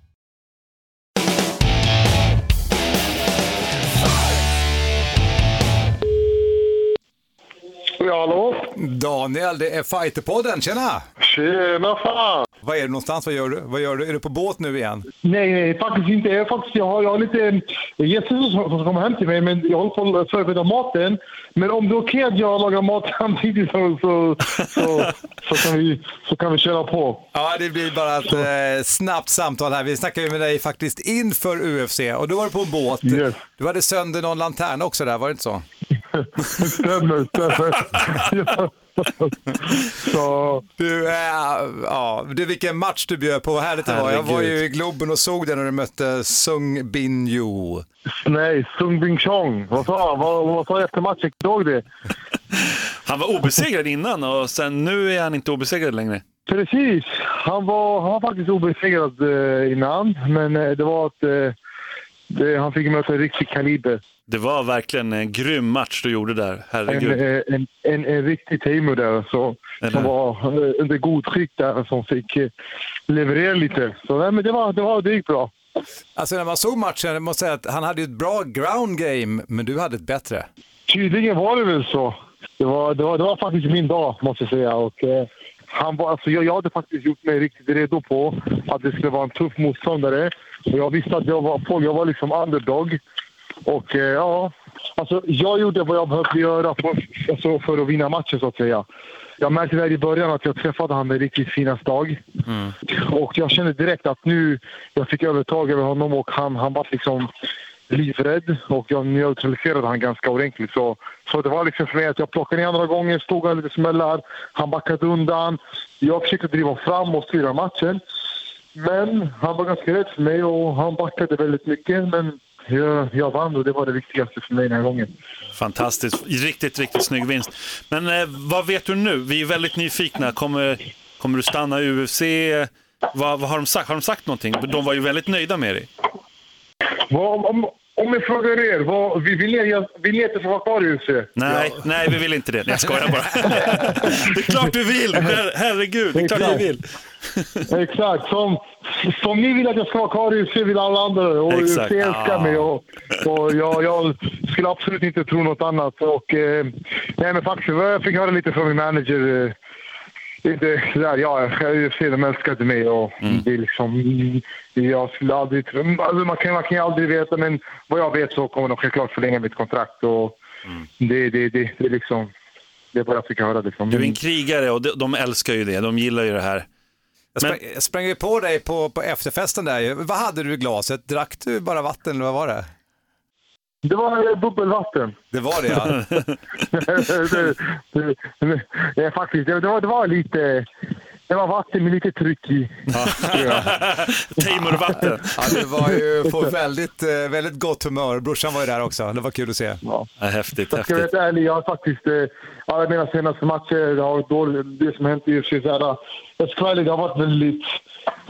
Speaker 1: Daniel, det är Fighterpodden. Tjena!
Speaker 5: Tjena fan!
Speaker 1: Var är du någonstans? Vad gör du? Vad gör du? Är du på båt nu igen?
Speaker 5: Nej, nej, faktiskt inte. Jag, faktiskt, jag, har, jag har lite gäster som, som kommer hem till mig, men jag håller på att förbereda maten. Men om det är okej att jag lagar mat samtidigt så, så, så, så, kan vi, så kan vi köra på.
Speaker 1: Ja, det blir bara ett eh, snabbt samtal här. Vi snackade ju med dig faktiskt inför UFC och då var du på en båt.
Speaker 5: Yes.
Speaker 1: Du hade sönder någon lanterna också där, var det inte så?
Speaker 5: Stämmer, stämmer. så,
Speaker 1: Du, äh, ja, du, vilken match du bjöd på, vad härligt det var. Jag var ju i Globen och såg den när du mötte Sung Bin Yu.
Speaker 5: nej, Sung Bing Chong. Vad sa han? Vad, vad sa jag efter matchen? Såg det?
Speaker 2: Han var obesegrad innan och sen nu är han inte obesegrad längre.
Speaker 5: Precis. Han var, han var faktiskt obesegrad eh, innan, men eh, det var att det, han fick möta en riktig kaliber.
Speaker 2: Det var verkligen en grym match du gjorde där,
Speaker 5: En,
Speaker 2: herregud.
Speaker 5: eh, en, en, en riktig Teemu där så,
Speaker 2: Eller?
Speaker 5: som var eh, under god tryck där som fick eh, leverera lite. Så nej, men det, var, det, var, det gick bra.
Speaker 1: Alltså när man såg matchen, jag måste säga att han hade ju ett bra ground game, men du hade ett bättre.
Speaker 5: Tydligen var det väl så. Det var, det var, det var faktiskt min dag, måste jag säga. Och, eh, han var, alltså jag, jag hade faktiskt gjort mig riktigt redo på att det skulle vara en tuff motståndare. Och jag visste att jag var, jag var liksom underdog. Och eh, ja, alltså jag gjorde vad jag behövde göra för, alltså för att vinna matchen så att säga. Jag märkte där i början att jag träffade honom en riktigt finast dag. Och jag kände direkt att nu jag fick övertag över honom och han, han var liksom livrädd och jag neutraliserade han ganska ordentligt. Så, så det var liksom för mig att jag plockade ner andra gången, stod han lite smällar, han backade undan. Jag försökte driva fram och styra matchen. Men han var ganska rädd för mig och han backade väldigt mycket. Men jag, jag vann och det var det viktigaste för mig den här gången.
Speaker 2: Fantastiskt, riktigt, riktigt snygg vinst. Men eh, vad vet du nu? Vi är väldigt nyfikna. Kommer, kommer du stanna i UFC? Vad, vad har de sagt? Har de sagt någonting? De var ju väldigt nöjda med dig.
Speaker 5: Vad, om, om jag frågar er, vad, vill, ni, vill ni att jag ska vara kvar i UFC?
Speaker 2: Nej, nej, vi vill inte det. Nej, jag skojar bara. det är klart vi vill! Her- Herregud, det är klart vi vill.
Speaker 5: Exakt. Som, som ni vill att jag ska vara kvar i UFC vill alla andra och UFC
Speaker 2: Exakt.
Speaker 5: älskar mig. Och, och jag, jag skulle absolut inte tro något annat. Och, eh, nej, men faktiskt, jag fick höra lite från min manager. Eh, det, där, ja, UFC de älskade mig och det är liksom... Jag skulle aldrig... Alltså, man, kan, man kan ju aldrig veta, men vad jag vet så kommer de självklart förlänga mitt kontrakt. Och det, det, det, det är liksom... Det är vad jag fick höra. Liksom.
Speaker 2: Du är en krigare och de, de älskar ju det. De gillar ju det här.
Speaker 1: Jag sprang, jag sprang ju på dig på, på efterfesten där. Vad hade du i glaset? Drack du bara vatten eller vad var det?
Speaker 5: Det var eh, bubbelvatten.
Speaker 1: Det var det ja.
Speaker 5: det, det, det, det, faktiskt, det, det, var, det var lite... Det var vatten med lite tryck i.
Speaker 2: Teimurvatten.
Speaker 1: ja det var ju på väldigt, eh, väldigt gott humör. Brorsan var ju där också. Det var kul att se.
Speaker 5: Ja.
Speaker 2: Ja, häftigt,
Speaker 5: Jag ska
Speaker 2: häftigt.
Speaker 5: vara ärlig, jag har faktiskt... eh, Alla mina senaste matcher, det, har dåligt, det som hänt i UFC, här, jag ska vara ärlig, det har varit väldigt...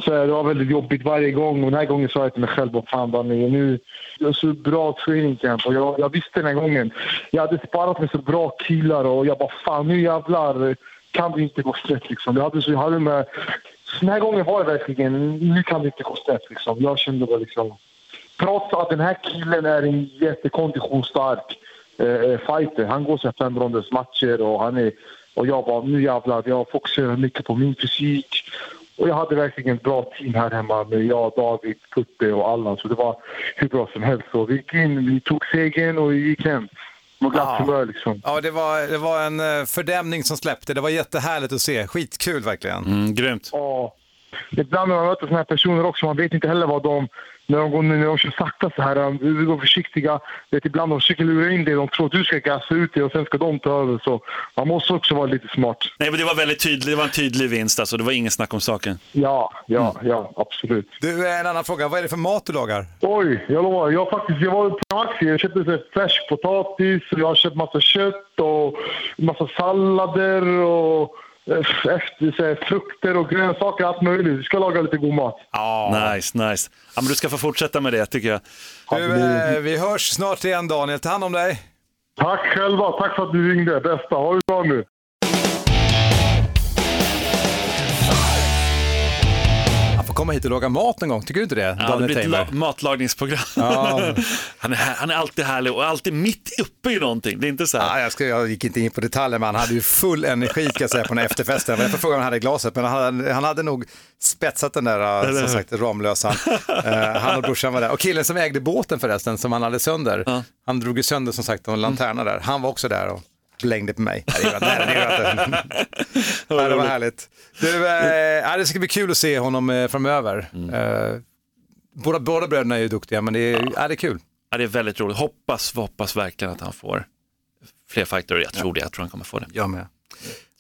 Speaker 5: Så här, det var väldigt jobbigt varje gång och den här gången sa jag till mig själv vad fan var ni nu... Det var så bra training camp och jag, jag visste den här gången. Jag hade sparat med så bra killar och jag bara fan nu jävlar kan det inte gå snett liksom. Jag hade så, jag hade med... Så den här gången var det verkligen, nu kan det inte gå snett liksom. Jag kände bara liksom... Trots att den här killen är en jättekonditionsstark eh, eh, fighter. Han går så fem ronders matcher och han är... Och jag bara, nu jävlar, jag fokuserar mycket på min fysik. Och jag hade verkligen ett bra team här hemma med jag, David, Putte och Allan. Så det var hur bra som helst. Så vi gick in, vi tog segern och vi gick hem.
Speaker 1: Ja.
Speaker 5: humör liksom.
Speaker 1: Ja, det var, det var en eh, fördämning som släppte. Det var jättehärligt att se. Skitkul verkligen.
Speaker 2: Mm, grymt.
Speaker 5: Ja. Ibland när man möter såna här personer också, man vet inte heller vad de... När de, går, när de kör sakta så här, de vi går försiktiga. Vet, ibland de försöker lura in dig, de tror att du ska gasa ut det och sen ska de ta över. Så man måste också vara lite smart.
Speaker 2: Nej, men det var väldigt tydligt. Det var en tydlig vinst alltså. Det var ingen snack om saken.
Speaker 5: Ja, ja, ja, absolut.
Speaker 1: Du, eh, en annan fråga. Vad är det för mat du lagar?
Speaker 5: Oj, jag lovar. Jag, faktiskt, jag var på Maxi. Jag köpte så här färsk potatis, och jag har köpt massa kött och massa sallader och efter, så här, frukter och grönsaker, allt möjligt. Vi ska laga lite god mat.
Speaker 2: Nice, nice. Ja, men du ska få fortsätta med det tycker jag.
Speaker 1: Du, eh, vi hörs snart igen Daniel. Ta hand om dig.
Speaker 5: Tack själva. Tack för att du ringde. Bästa. Ha det bra nu.
Speaker 1: Får komma hit och laga mat någon gång. Tycker du inte det?
Speaker 2: Ja, det blir ett matlagningsprogram.
Speaker 1: Ja.
Speaker 2: han, är, han är alltid härlig och alltid mitt uppe i någonting. Det är inte så här.
Speaker 1: Ja, jag, ska, jag gick inte in på detaljer, men han hade ju full energi kan jag säga, på den här efterfesten. Jag får fråga om han hade i glaset, men han hade, han hade nog spetsat den där, äh, som sagt, Ramlösan. Eh, han och brorsan var där. Och killen som ägde båten förresten, som han hade sönder, han drog ju sönder som sagt en lanterna där. Han var också där och blängde på mig. Nej, det. Nej, det. Nej, det var härligt. Du, eh, det ska bli kul att se honom eh, framöver. Eh, båda, båda bröderna är ju duktiga, men det är, ja, det är kul.
Speaker 2: Ja, det är väldigt roligt. Hoppas, hoppas verkligen att han får fler fighter. Jag tror det. Jag tror han kommer få det.
Speaker 1: Jag med.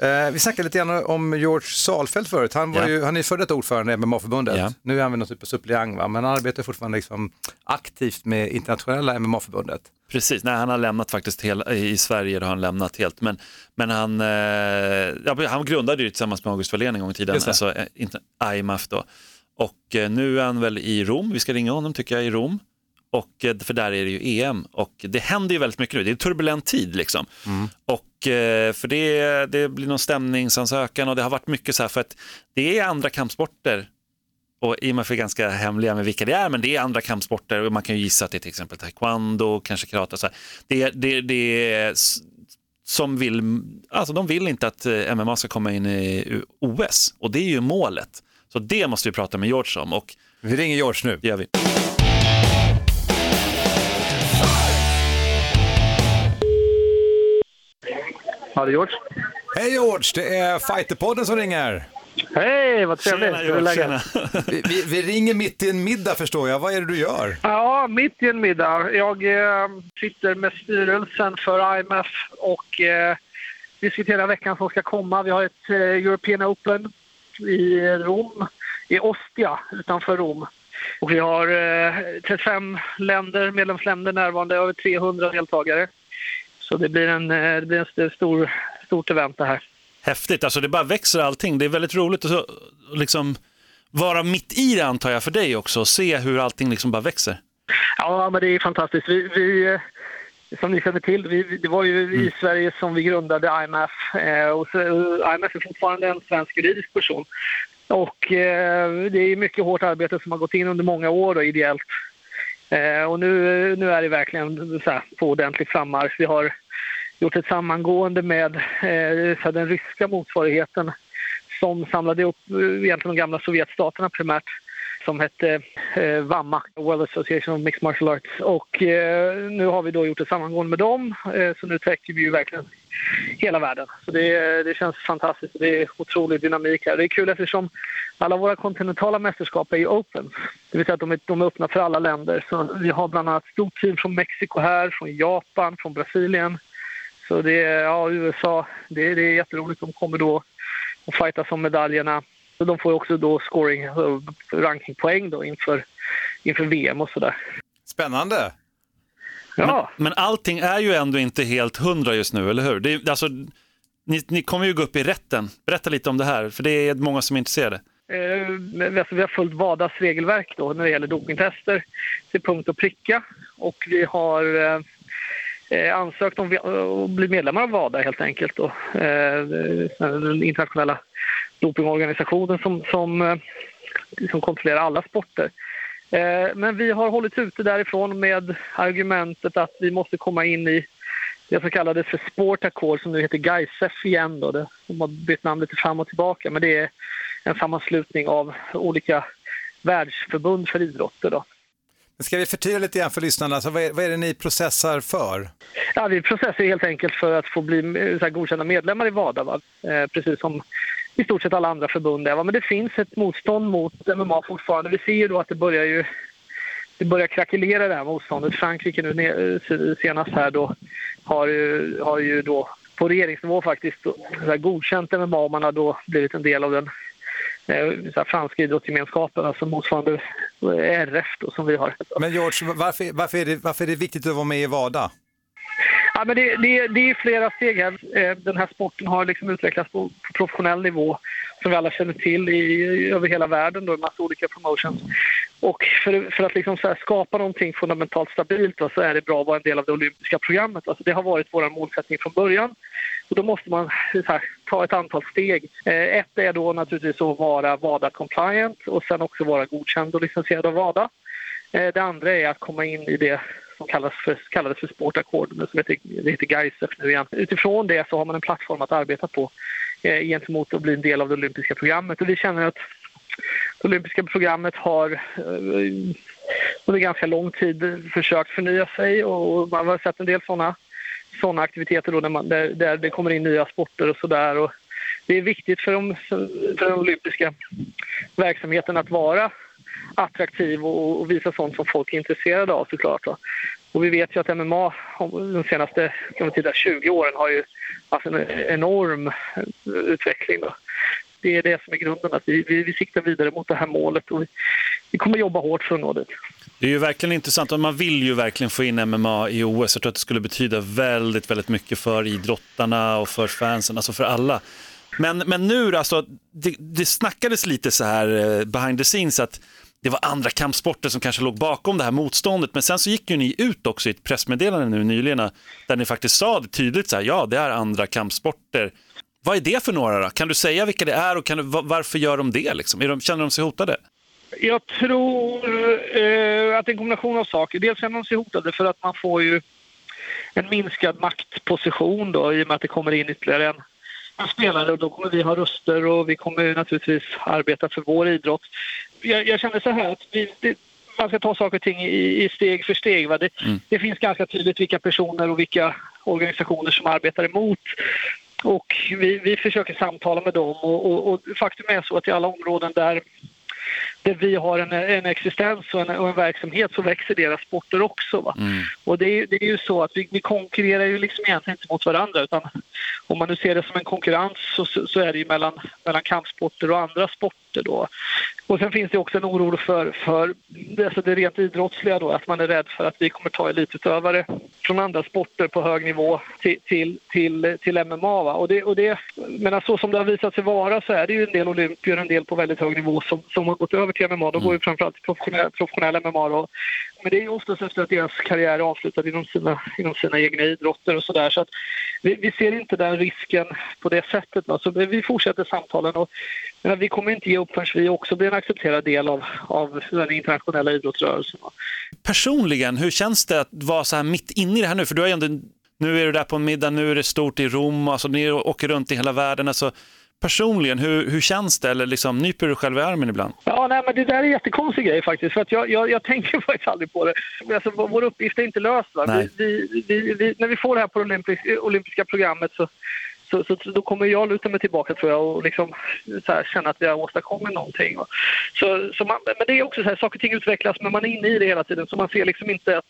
Speaker 1: Eh, vi snackade lite grann om George Salfelt förut. Han, var
Speaker 2: Ja.
Speaker 1: ju, han är före detta ordförande i MMA-förbundet.
Speaker 2: Ja.
Speaker 1: Nu är han väl någon typ av suppleant, men han arbetar fortfarande liksom aktivt med internationella MMA-förbundet.
Speaker 2: Precis, nej han har lämnat faktiskt hela, i Sverige har han lämnat helt. Men, men han, eh, ja, han grundade ju tillsammans med August Wallén en gång i tiden, alltså eh, inte IMF då. Och eh, nu är han väl i Rom, vi ska ringa honom tycker jag i Rom. Och, eh, för där är det ju EM och det händer ju väldigt mycket nu, det är en turbulent tid liksom. Och eh, för det, det blir någon stämningsansökan och det har varit mycket så här för att det är andra kampsporter och IMF är ganska hemliga med vilka det är, men det är andra kampsporter och man kan ju gissa att det är till exempel taekwondo, kanske karate. och Så här. Det, det, det är som vill, alltså de vill inte att eh, MMA ska komma in i OS och det är ju målet. Så det måste vi prata med George om och
Speaker 1: Vi ringer George nu.
Speaker 2: gör vi.
Speaker 8: Ja, det är George.
Speaker 1: Hej George, det är Fighterpodden som ringer.
Speaker 8: Hej, vad trevligt.
Speaker 2: Tjena, George, tjena.
Speaker 1: Vi, vi, vi ringer mitt i en middag förstår jag. Vad är det du gör?
Speaker 8: Ja, mitt i en middag. Jag eh, sitter med styrelsen för IMF och eh, diskuterar veckan som ska komma. Vi har ett eh, European Open i Rom, i Ostia utanför Rom. Och vi har eh, 35 länder, medlemsländer närvarande, över 300 deltagare. Så det blir en, eh, det blir en st- stor, stort event det här.
Speaker 2: Häftigt, alltså det bara växer allting. Det är väldigt roligt att liksom vara mitt i det antar jag för dig också och se hur allting liksom bara växer.
Speaker 8: Ja, men det är fantastiskt. Vi, vi, eh, som ni känner till, vi, det var ju i Sverige som vi grundade IMF. Eh, och så, IMF är fortfarande en svensk juridisk person. Och eh, det är mycket hårt arbete som har gått in under många år och ideellt. Eh, och nu, nu är det verkligen så här, på ordentlig frammarsch. Vi har gjort ett sammangående med eh, den ryska motsvarigheten som samlade upp eh, egentligen de gamla Sovjetstaterna primärt som hette eh, WAMA, World Association of Mixed Martial Arts. Och eh, nu har vi då gjort ett sammangående med dem, eh, så nu täcker vi ju verkligen hela världen. Så det, eh, det känns fantastiskt. Det är otrolig dynamik här. Det är kul eftersom alla våra kontinentala mästerskap är ju open. Det vill säga att de är, de är öppna för alla länder. Så vi har bland annat ett stort team från Mexiko här, från Japan, från Brasilien. Så det är, ja, USA, det, det är jätteroligt. De kommer då att fightas om medaljerna. Så de får också då scoring, eh, rankingpoäng då inför, inför VM och sådär.
Speaker 1: Spännande.
Speaker 8: Ja.
Speaker 2: Men allting är ju ändå inte helt hundra just nu, eller hur? Det alltså, ni, ni kommer ju gå upp i rätten. Berätta lite om det här, för det är många som är intresserade.
Speaker 8: Eh, men alltså, vi har följt WADAs regelverk då när det gäller dopingtester till punkt och pricka. Och vi har eh, eh, ansökt om eh, att bli medlemmar av WADA helt enkelt. Då. Eh, eh, den internationella dopingorganisationen som, som, eh, som kontrollerar alla sporter. Eh, men vi har hållits ute därifrån med argumentet att vi måste komma in i det som kallades för Sport Accord som nu heter GAISEF igen. Då. De har bytt namn lite fram och tillbaka men det är en sammanslutning av olika världsförbund för idrotter. Då.
Speaker 1: Ska vi förtydliga lite grann för lyssnarna, alltså, vad, är, vad är det ni processar för?
Speaker 8: Ja, vi processar helt enkelt för att få bli eh, så här, godkända medlemmar i WADA, va? Eh, precis som i stort sett alla andra förbund är. Va? Men det finns ett motstånd mot MMA fortfarande. Vi ser ju då att det börjar ju det börjar krackelera det här motståndet. Frankrike nu eh, senast här då har ju, har ju då på regeringsnivå faktiskt så här, godkänt MMA och man har då blivit en del av den eh, franska idrottsgemenskapen, alltså motsvarande eh, RF då, som vi har.
Speaker 1: Men George, varför, varför, är det, varför är det viktigt att vara med i WADA?
Speaker 8: Ja, men det, det, det är flera steg här. Eh, Den här sporten har liksom utvecklats på, professionell nivå som vi alla känner till i, över hela världen, då, en massa olika promotions. Och för, för att liksom skapa någonting fundamentalt stabilt då, så är det bra att vara en del av det olympiska programmet. Alltså det har varit vår målsättning från början. Och då måste man här, ta ett antal steg. Eh, ett är då naturligtvis att vara WADA-compliant och sen också vara godkänd och licensierad av WADA. Eh, det andra är att komma in i det som kallas för, kallades för Sport Accord, men som heter, det heter GAISEF nu igen. Utifrån det så har man en plattform att arbeta på eh, gentemot att bli en del av det olympiska programmet. Och vi känner att det olympiska programmet har eh, under ganska lång tid försökt förnya sig och man har sett en del sådana såna aktiviteter då när man, där, där det kommer in nya sporter och sådär. Det är viktigt för, de, för den olympiska verksamheten att vara attraktiv och, och visa sånt som folk är intresserade av såklart. Då. Och vi vet ju att MMA de senaste kan vi titta, 20 åren har ju haft en enorm utveckling. Då. Det är det som är grunden, att vi, vi, vi siktar vidare mot det här målet och vi, vi kommer jobba hårt för att nå dit.
Speaker 2: Det är ju verkligen intressant och man vill ju verkligen få in MMA i OS. Jag tror att det skulle betyda väldigt, väldigt mycket för idrottarna och för fansen, alltså för alla. Men, men nu alltså, det, det snackades lite så här eh, behind the scenes att det var andra kampsporter som kanske låg bakom det här motståndet. Men sen så gick ju ni ut också i ett pressmeddelande nu nyligen där ni faktiskt sa det tydligt så här, ja det är andra kampsporter. Vad är det för några då? Kan du säga vilka det är och kan du, varför gör de det? Liksom? Är de, känner de sig hotade?
Speaker 8: Jag tror eh, att det är en kombination av saker. Dels känner de sig hotade för att man får ju en minskad maktposition då, i och med att det kommer in ytterligare en, en spelare och då kommer vi ha röster och vi kommer naturligtvis arbeta för vår idrott. Jag, jag känner så här att vi, det, man ska ta saker och ting i, i steg för steg. Va? Det, det finns ganska tydligt vilka personer och vilka organisationer som arbetar emot och vi, vi försöker samtala med dem och, och, och faktum är så att i alla områden där där vi har en, en existens och en, och en verksamhet så växer deras sporter också. Va? Och det är, det är ju så att vi, vi konkurrerar ju liksom egentligen inte mot varandra utan om man nu ser det som en konkurrens så, så, så är det ju mellan, mellan kampsporter och andra sporter då. Och sen finns det också en oro för, för det, alltså det rent idrottsliga då, att man är rädd för att vi kommer ta elitutövare från andra sporter på hög nivå till, till, till, till MMA. Va? Och det, och det, men så som det har visat sig vara så är det ju en del olympier, en del på väldigt hög nivå som, som har gått över till MMA. De går ju framförallt till professionell, professionell MMA. Då. Men det är ju oftast efter att deras karriär är avslutad inom sina, inom sina egna idrotter och sådär. Så att vi, vi ser inte den risken på det sättet. Va? Så vi fortsätter samtalen och men vi kommer inte ge upp förrän vi också blir en accepterad del av, av den internationella idrottsrörelsen. Va?
Speaker 2: Personligen, hur känns det att vara så här mitt inne i det här nu? För du har ju ändå, nu är du där på en middag, nu är det stort i Rom, alltså ni åker runt i hela världen. Alltså, personligen, hur, hur känns det? Eller liksom, nyper du själv i armen ibland?
Speaker 8: Ja, nej, men det där är en jättekonstig grej faktiskt. För att jag, jag, jag tänker faktiskt aldrig på det. Alltså, vår uppgift är inte löst. Vi, vi, vi, vi, när vi får det här på det olympiska, olympiska programmet så, så, så, då kommer jag luta mig tillbaka tror jag och liksom, här, känna att vi har åstadkommit någonting. Va? Så, så man, men det är också så här, saker och ting utvecklas men man är inne i det hela tiden så man ser liksom inte att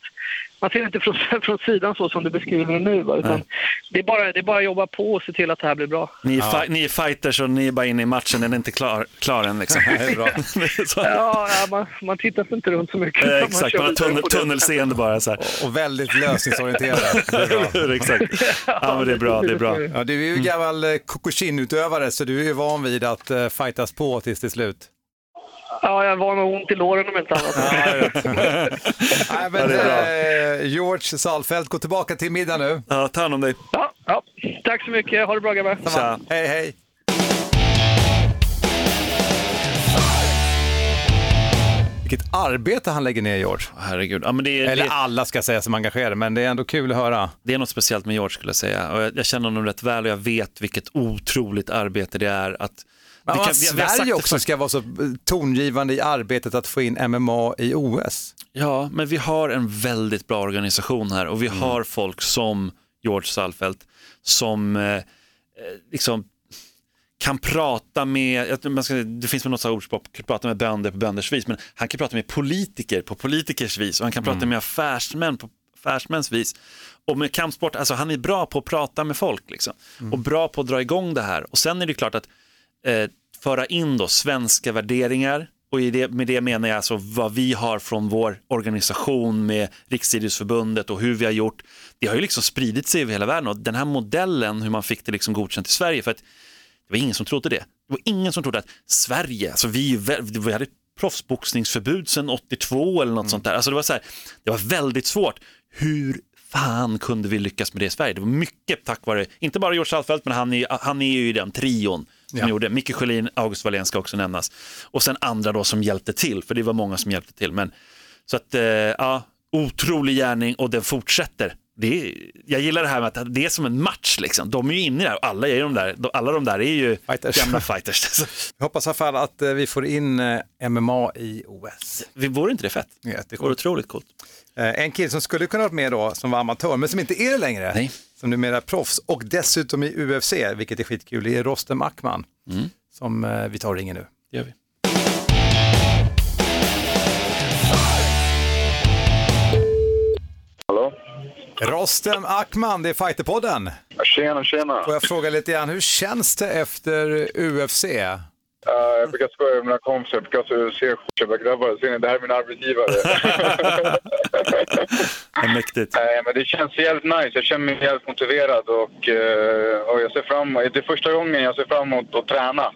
Speaker 8: man ser inte från, från sidan så som du beskriver det nu. Va? Utan det, är bara, det är bara att jobba på och se till att det här blir bra.
Speaker 2: Ni är, fi- ni är fighters och ni är bara inne i matchen, den är inte klar, klar än. Liksom.
Speaker 1: Det är bra.
Speaker 2: Så,
Speaker 8: Ja, ja man, man tittar inte runt så mycket.
Speaker 2: eh, exakt, man har tunnel,
Speaker 8: det.
Speaker 2: tunnelseende bara. Så här.
Speaker 1: Och väldigt lösningsorienterad. Det är bra.
Speaker 2: exakt. Ja, men det är bra, det är bra.
Speaker 1: Ja, du är ju gammal eh, Kokushin-utövare så du är ju van vid att uh, fightas på tills till slut.
Speaker 8: Ja, jag var nog ont i låren om inte annat.
Speaker 1: Nej, men, eh, George Salfelt, gå tillbaka till middag nu.
Speaker 2: Ja, ta hand om dig.
Speaker 8: Ja, ja. Tack så mycket. Ha det bra grabbar.
Speaker 2: Tja.
Speaker 1: Hej, hej. Vilket arbete han lägger ner, George.
Speaker 2: Herregud. Ja, men det, är,
Speaker 1: Eller
Speaker 2: det,
Speaker 1: alla ska säga som engagerade, men det är ändå kul att höra.
Speaker 2: det är något speciellt med George skulle jag säga. Och jag, jag känner honom rätt väl och jag vet vilket otroligt arbete det är att
Speaker 1: Men att
Speaker 2: kan- sagt
Speaker 1: Sverige också ska vara så tongivande i arbetet att få in MMA i OS.
Speaker 2: Ja, men vi har en väldigt bra organisation här och vi
Speaker 1: Mm.
Speaker 2: har folk som George Salfelt som eh, eh, liksom kan prata med, man ska, det finns väl något ordspråk, prata med bönder på bönders vis, men han kan prata med politiker på politikers vis och han kan
Speaker 1: Mm.
Speaker 2: prata med affärsmän på affärsmäns vis. Och med kampsport, alltså han är bra på att prata med folk liksom.
Speaker 1: Mm.
Speaker 2: och bra på att dra igång det här. Och sen är det klart att eh, föra in då svenska värderingar och det, med det menar jag alltså vad vi har från vår organisation med Riksidrottsförbundet och hur vi har gjort. Det har ju liksom spridit sig över hela världen och den här modellen hur man fick det liksom godkänt i Sverige för att det var ingen som trodde det. Det var ingen som trodde att Sverige, alltså vi, vi hade proffsboxningsförbud sedan 82 eller något sånt där. Alltså det var så här, det var väldigt svårt. Hur fan kunde vi lyckas med det i Sverige? Det var mycket tack vare, inte bara George Salfelt, men han är, han är ju i den trion som
Speaker 1: Ja.
Speaker 2: gjorde. Micke Sjölin, August Wallén ska också nämnas. Och sen andra då som hjälpte till, för det var många som hjälpte till. Men, så att, eh, ja, otrolig gärning och den fortsätter. Det är, jag gillar det här med att det är som en match liksom. De är ju inne där alla, är de där, alla de där är ju
Speaker 1: Fighters.
Speaker 2: gamla fighters.
Speaker 1: Jag hoppas i alla fall att eh, vi får in eh, MMA i OS.
Speaker 2: Vi vore inte det fett? Det
Speaker 1: Jättekul.
Speaker 2: vore otroligt coolt.
Speaker 1: Eh, En kille som skulle kunna varit med då, som var amatör, men som inte är det längre,
Speaker 2: Nej.
Speaker 1: Som numera är proffs och dessutom i UFC, vilket är skitkul, det är Rostem Ackman,
Speaker 2: Mm.
Speaker 1: som eh, vi tar och ringer nu.
Speaker 2: Det gör vi.
Speaker 9: Hallå?
Speaker 1: Rostem Ackman, det är Fighterpodden.
Speaker 9: Tjena, tjena.
Speaker 1: Får jag fråga lite grann, hur känns det efter UFC?
Speaker 9: Uh, jag brukar skoja med mina kompisar. Jag brukar se grabbar. Ser ni, det här är min arbetsgivare.
Speaker 2: Mäktigt.
Speaker 9: Nej, men det känns jävligt nice. Jag känner mig jävligt motiverad och, eh, och jag ser fram Det är första gången jag ser fram emot att träna.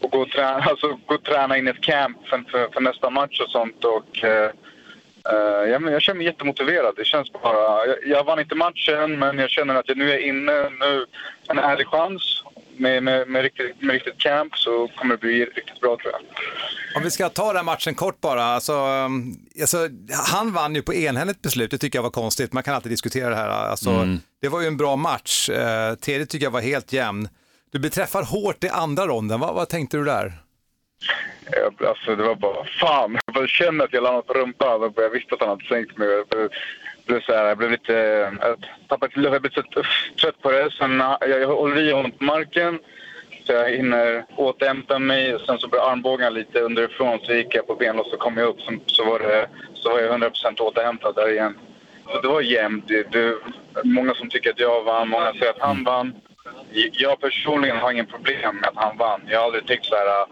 Speaker 9: Och gå och träna, alltså, gå och träna in i ett camp för, för, för nästa match och sånt. Och, eh, ja, men jag känner mig jättemotiverad. Det känns bara... Jag, jag vann inte matchen, men jag känner att jag nu är inne. Nu en ärlig chans. Med, med, med, riktigt, med riktigt camp så kommer det bli riktigt bra tror jag.
Speaker 1: Om vi ska ta den här matchen kort bara, alltså, um, alltså, han vann ju på enhälligt beslut, det tycker jag var konstigt, man kan alltid diskutera det här. Alltså,
Speaker 2: Mm.
Speaker 1: Det var ju en bra match, eh, tredje tycker jag var helt jämn. Du blev träffad hårt i andra ronden, vad, vad tänkte du där?
Speaker 9: Jag, alltså det var bara fan. Jag bara känner att jag landat på rumpan. Jag visste att han hade sänkt mig. Jag blev, så här, jag blev lite... Jag tappade till. Jag blev så trött på det. Sen jag, jag håller i honom på marken. Så jag hinner återhämta mig. Sen så började armbågen lite underifrån. Så gick jag på benlås och kom jag upp. Så, så, var, det, så var jag 100% återhämtad där igen. Så det var jämnt. Det, det, många som tycker att jag vann. Många säger att han vann. Jag personligen har ingen problem med att han vann. Jag har aldrig tyckt så här...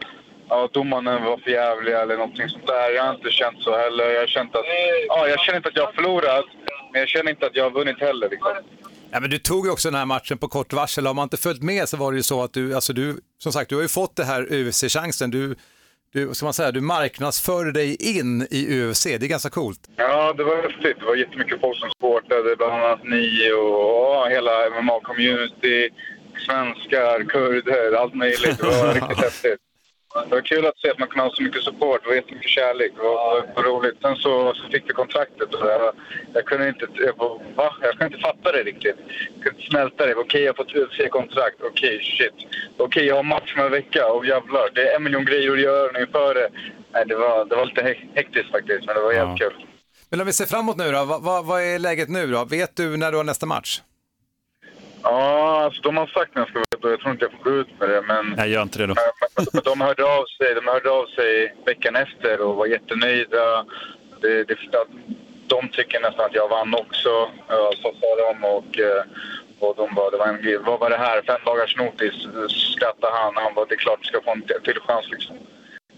Speaker 9: Ja, domarna var för jävliga eller någonting sånt där. Jag har inte känt så heller. Jag har känt att... Ja, jag känner inte att jag har förlorat. Men jag känner inte att jag har vunnit heller. Liksom.
Speaker 1: Ja, men du tog ju också den här matchen på kort varsel. Har man inte följt med så var det ju så att du, alltså du, som sagt, du har ju fått det här UFC-chansen. Du, du, ska man säga, du marknadsför dig in i UFC. Det är ganska coolt.
Speaker 9: Ja, det var häftigt. Det var jättemycket folk som supportade. Bland annat ni och ja, hela MMA-community. Svenskar, kurder, allt möjligt. Det var riktigt häftigt. Det var kul att se att man kunde ha så mycket support. Var jättemycket kärlek. Det var, det var roligt. Sen så, så fick vi kontraktet. Och jag, jag kunde inte... Jag, bara, va? jag kunde inte fatta det riktigt. Jag kunde inte smälta det. Okej, jag har fått UFC-kontrakt. Okej, shit. Okej, jag har match om en vecka. Och jävlar, det är en miljon grejer att göra inför det. Nej, det var, det var lite hek- hektiskt faktiskt, men det var jävligt kul.
Speaker 1: Men om vi ser framåt nu då, vad, vad, vad är läget nu då? Vet du när du har nästa match?
Speaker 9: Ja, alltså de har sagt när jag ska vara Jag tror inte jag får gå ut med det, men...
Speaker 2: Nej, gör inte det då.
Speaker 9: De hörde av sig, de hörde av sig veckan efter och var jättenöjda. Det, det, de tycker nästan att jag vann också, så sa de. Och, eh, och de bara, det var en, vad var det här? Fem dagars notis, skrattade han. Han bara, det är klart du ska få en till chans liksom.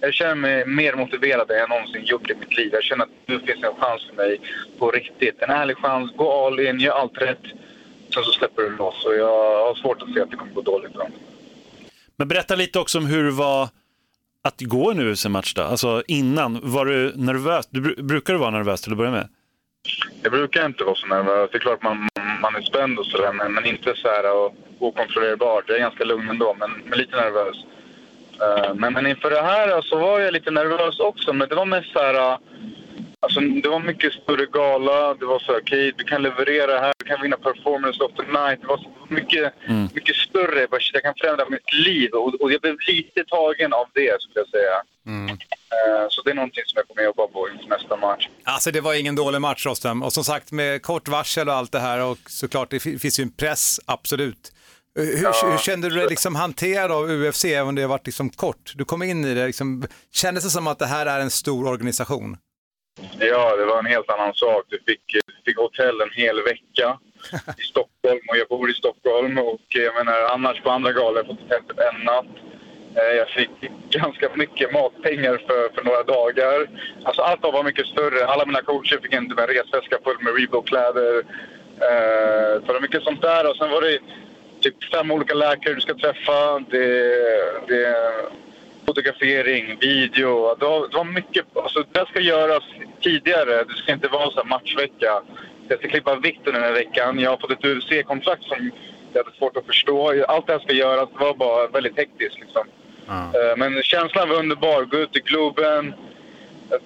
Speaker 9: Jag känner mig mer motiverad än jag någonsin gjort i mitt liv. Jag känner att nu finns en chans för mig på riktigt. En ärlig chans, gå all in, gör allt rätt. Sen så släpper du loss och jag har svårt att se att det kommer gå dåligt. Då.
Speaker 2: Men berätta lite också om hur det var att gå en UFC-match då? Alltså innan, var du nervös? Du, brukar du vara nervös till att börja med?
Speaker 9: Jag brukar inte vara så nervös. Det är klart man, man är spänd och sådär, men, men inte så här och, okontrollerbart. Jag är ganska lugn ändå, men, men lite nervös. Eh, men, men inför det här så var jag lite nervös också, men det var mest så här... Alltså, det var mycket större gala. Det var så här, okej, du kan leverera här, du kan vinna performance of the night. Det var så mycket, mycket större. Jag bara, Jag kan förändra mitt liv och, och jag blev lite tagen av det, skulle jag säga. Eh, Så det är någonting som jag kommer jobba på inför nästa match.
Speaker 1: Alltså det var ingen dålig match Rostem. Och som sagt med kort varsel och allt det här och såklart det fi- finns ju en press, absolut. Eh, Hur, hur kände du dig liksom hanterad av UFC även om det har varit liksom kort? Du kom in i det, liksom, kändes det som att det här är en stor organisation?
Speaker 9: Ja, det var en helt annan sak. Du fick, du fick hotell en hel vecka i Stockholm och jag bor i Stockholm. Och jag menar, annars på andra galor har jag fått tält en natt. Eh, Jag fick ganska mycket matpengar för, för några dagar. Alltså allt var mycket större. Alla mina coacher fick en, resväska full med Reebok-kläder. Eh, så det var mycket sånt där. Och sen var det typ fem olika läkare du ska träffa. Det, det, fotografering, video. Det var, det var mycket. Alltså, det ska göras tidigare. Det ska inte vara så matchvecka. Jag ska klippa vikten den här veckan. Jag har fått ett UFC-kontrakt som jag hade svårt att förstå. Allt det här ska göras. Det var bara väldigt hektiskt. Liksom. Eh, Men känslan var underbar. Gå ut i Globen.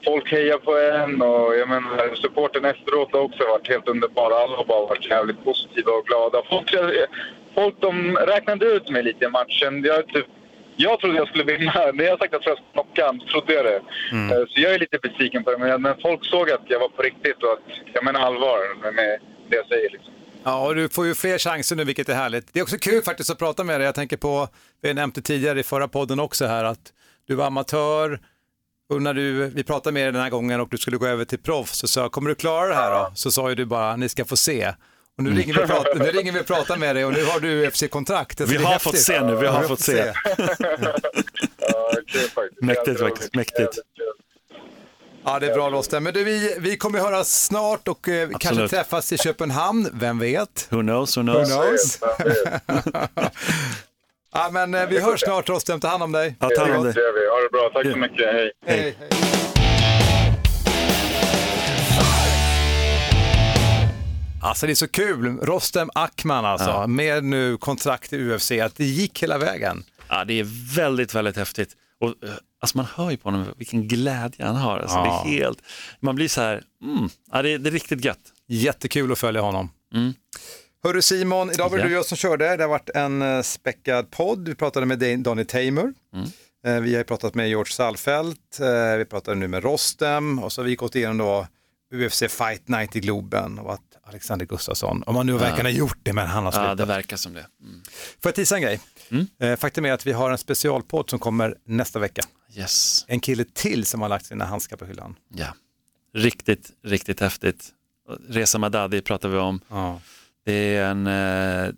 Speaker 9: Folk hejar på en och jag menar, supporten efteråt har också varit helt underbar. Alla har bara varit jävligt positiva och glada. Folk, folk de räknade ut mig lite i matchen. Jag, typ, jag trodde jag skulle vinna. När jag sagt att jag skulle knocka honom, trodde jag det. Eh, Så jag är lite besviken på det. Men, folk såg att jag var på riktigt och att jag menar allvar med, det jag säger. Liksom.
Speaker 1: Ja, och du får ju fler chanser nu, vilket är härligt. Det är också kul faktiskt att prata med dig. Jag tänker på, vi det tidigare i förra podden också här, att du var amatör och när du, vi pratade med dig den här gången och du skulle gå över till proffs så sa jag, kommer du klara det här då? Så sa ju du bara, ni ska få se. Och nu ringer vi och pratar, nu ringer vi och pratar med dig och nu har du UFC-kontrakt. Alltså,
Speaker 2: Vi har fått se nu, vi har fått se.
Speaker 9: Ja, kul faktiskt.
Speaker 2: Mäktigt faktiskt, mäktigt.
Speaker 1: Ja, det är bra Rosten. Men du, vi, vi kommer att höras snart och eh, kanske träffas i Köpenhamn, vem vet?
Speaker 2: Who knows, who
Speaker 1: Who
Speaker 2: knows?
Speaker 1: knows? ja, men eh, vi hörs snart Rosten, ta hand om dig.
Speaker 2: Ja, ta hand om
Speaker 9: Det
Speaker 2: dig.
Speaker 9: gör vi. Ha det bra. Tack så mycket. Hej.
Speaker 1: Hej, hej. Alltså det är så kul, Rostem Akman alltså,
Speaker 2: Ja.
Speaker 1: med nu kontrakt i UFC, att det gick hela vägen.
Speaker 2: Ja, det är väldigt, väldigt häftigt. Och, eh, alltså man hör ju på honom vilken glädje han har. Alltså,
Speaker 1: Ja.
Speaker 2: det är helt, man blir så här, mm, ja, det, det är riktigt gött.
Speaker 1: Jättekul att följa honom.
Speaker 2: Mm.
Speaker 1: Hörru Simon, idag var det
Speaker 2: Ja.
Speaker 1: du jag som körde. Det har varit en eh, späckad podd. Vi pratade med Donny Tamer.
Speaker 2: Mm.
Speaker 1: Eh, Vi har pratat med George Salfelt. Vi pratade nu med Rostem. Och så har vi gått igenom då UFC Fight Night i Globen och att Alexander Gustafsson, om man nu verkar ha gjort det, men han har slutat.
Speaker 2: Ja, det verkar som det. Mm.
Speaker 1: Får jag tisa en grej? Eh, Faktum är att vi har en specialpodd som kommer nästa vecka.
Speaker 2: Yes.
Speaker 1: En kille till som har lagt sina handskar på hyllan.
Speaker 2: Ja. Riktigt, riktigt häftigt. Reza Madadi pratar vi om.
Speaker 1: Ja.
Speaker 2: Det är en, eh,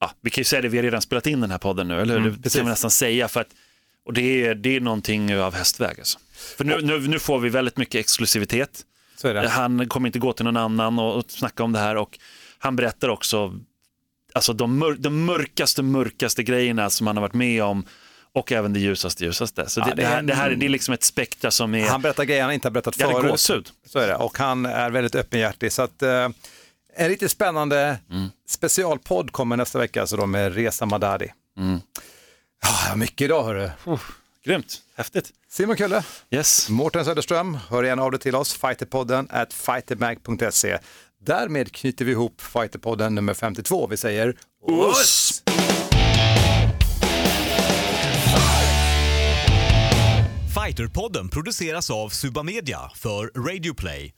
Speaker 2: ja, vi kan ju säga det, vi har redan spelat in den här podden nu, eller hur?
Speaker 1: Mm,
Speaker 2: det
Speaker 1: precis.
Speaker 2: kan vi nästan säga. För att, och det är, det är någonting av hästväg. Alltså. För nu, nu, nu får vi väldigt mycket exklusivitet.
Speaker 1: Det.
Speaker 2: Han kommer inte gå till någon annan och, och snacka om det här och han berättar också alltså de, mör, de mörkaste, mörkaste grejerna som han har varit med om och även det ljusaste, ljusaste. Så det,
Speaker 1: Ja,
Speaker 2: det,
Speaker 1: det är
Speaker 2: här,
Speaker 1: en-
Speaker 2: det här det är liksom ett spektra som är...
Speaker 1: Han berättar grejer han inte har berättat
Speaker 2: Jag hade
Speaker 1: förut.
Speaker 2: gåshud.
Speaker 1: Så är det. Och han är väldigt öppenhjärtig. Så att, eh, en riktigt spännande
Speaker 2: Mm.
Speaker 1: specialpodd kommer nästa vecka, alltså då med Reza Madadi.
Speaker 2: Mm.
Speaker 1: Ja, mycket idag hörru.
Speaker 2: Grymt, häftigt.
Speaker 1: Simon Kulle,
Speaker 2: Yes.
Speaker 1: Mårten Söderström, hör gärna av dig till oss, fighterpodden at fightermag.se. Därmed knyter vi ihop Fighterpodden nummer 52. Vi säger
Speaker 2: Oss!
Speaker 10: Fighterpodden produceras av Suba Media för Radio Play.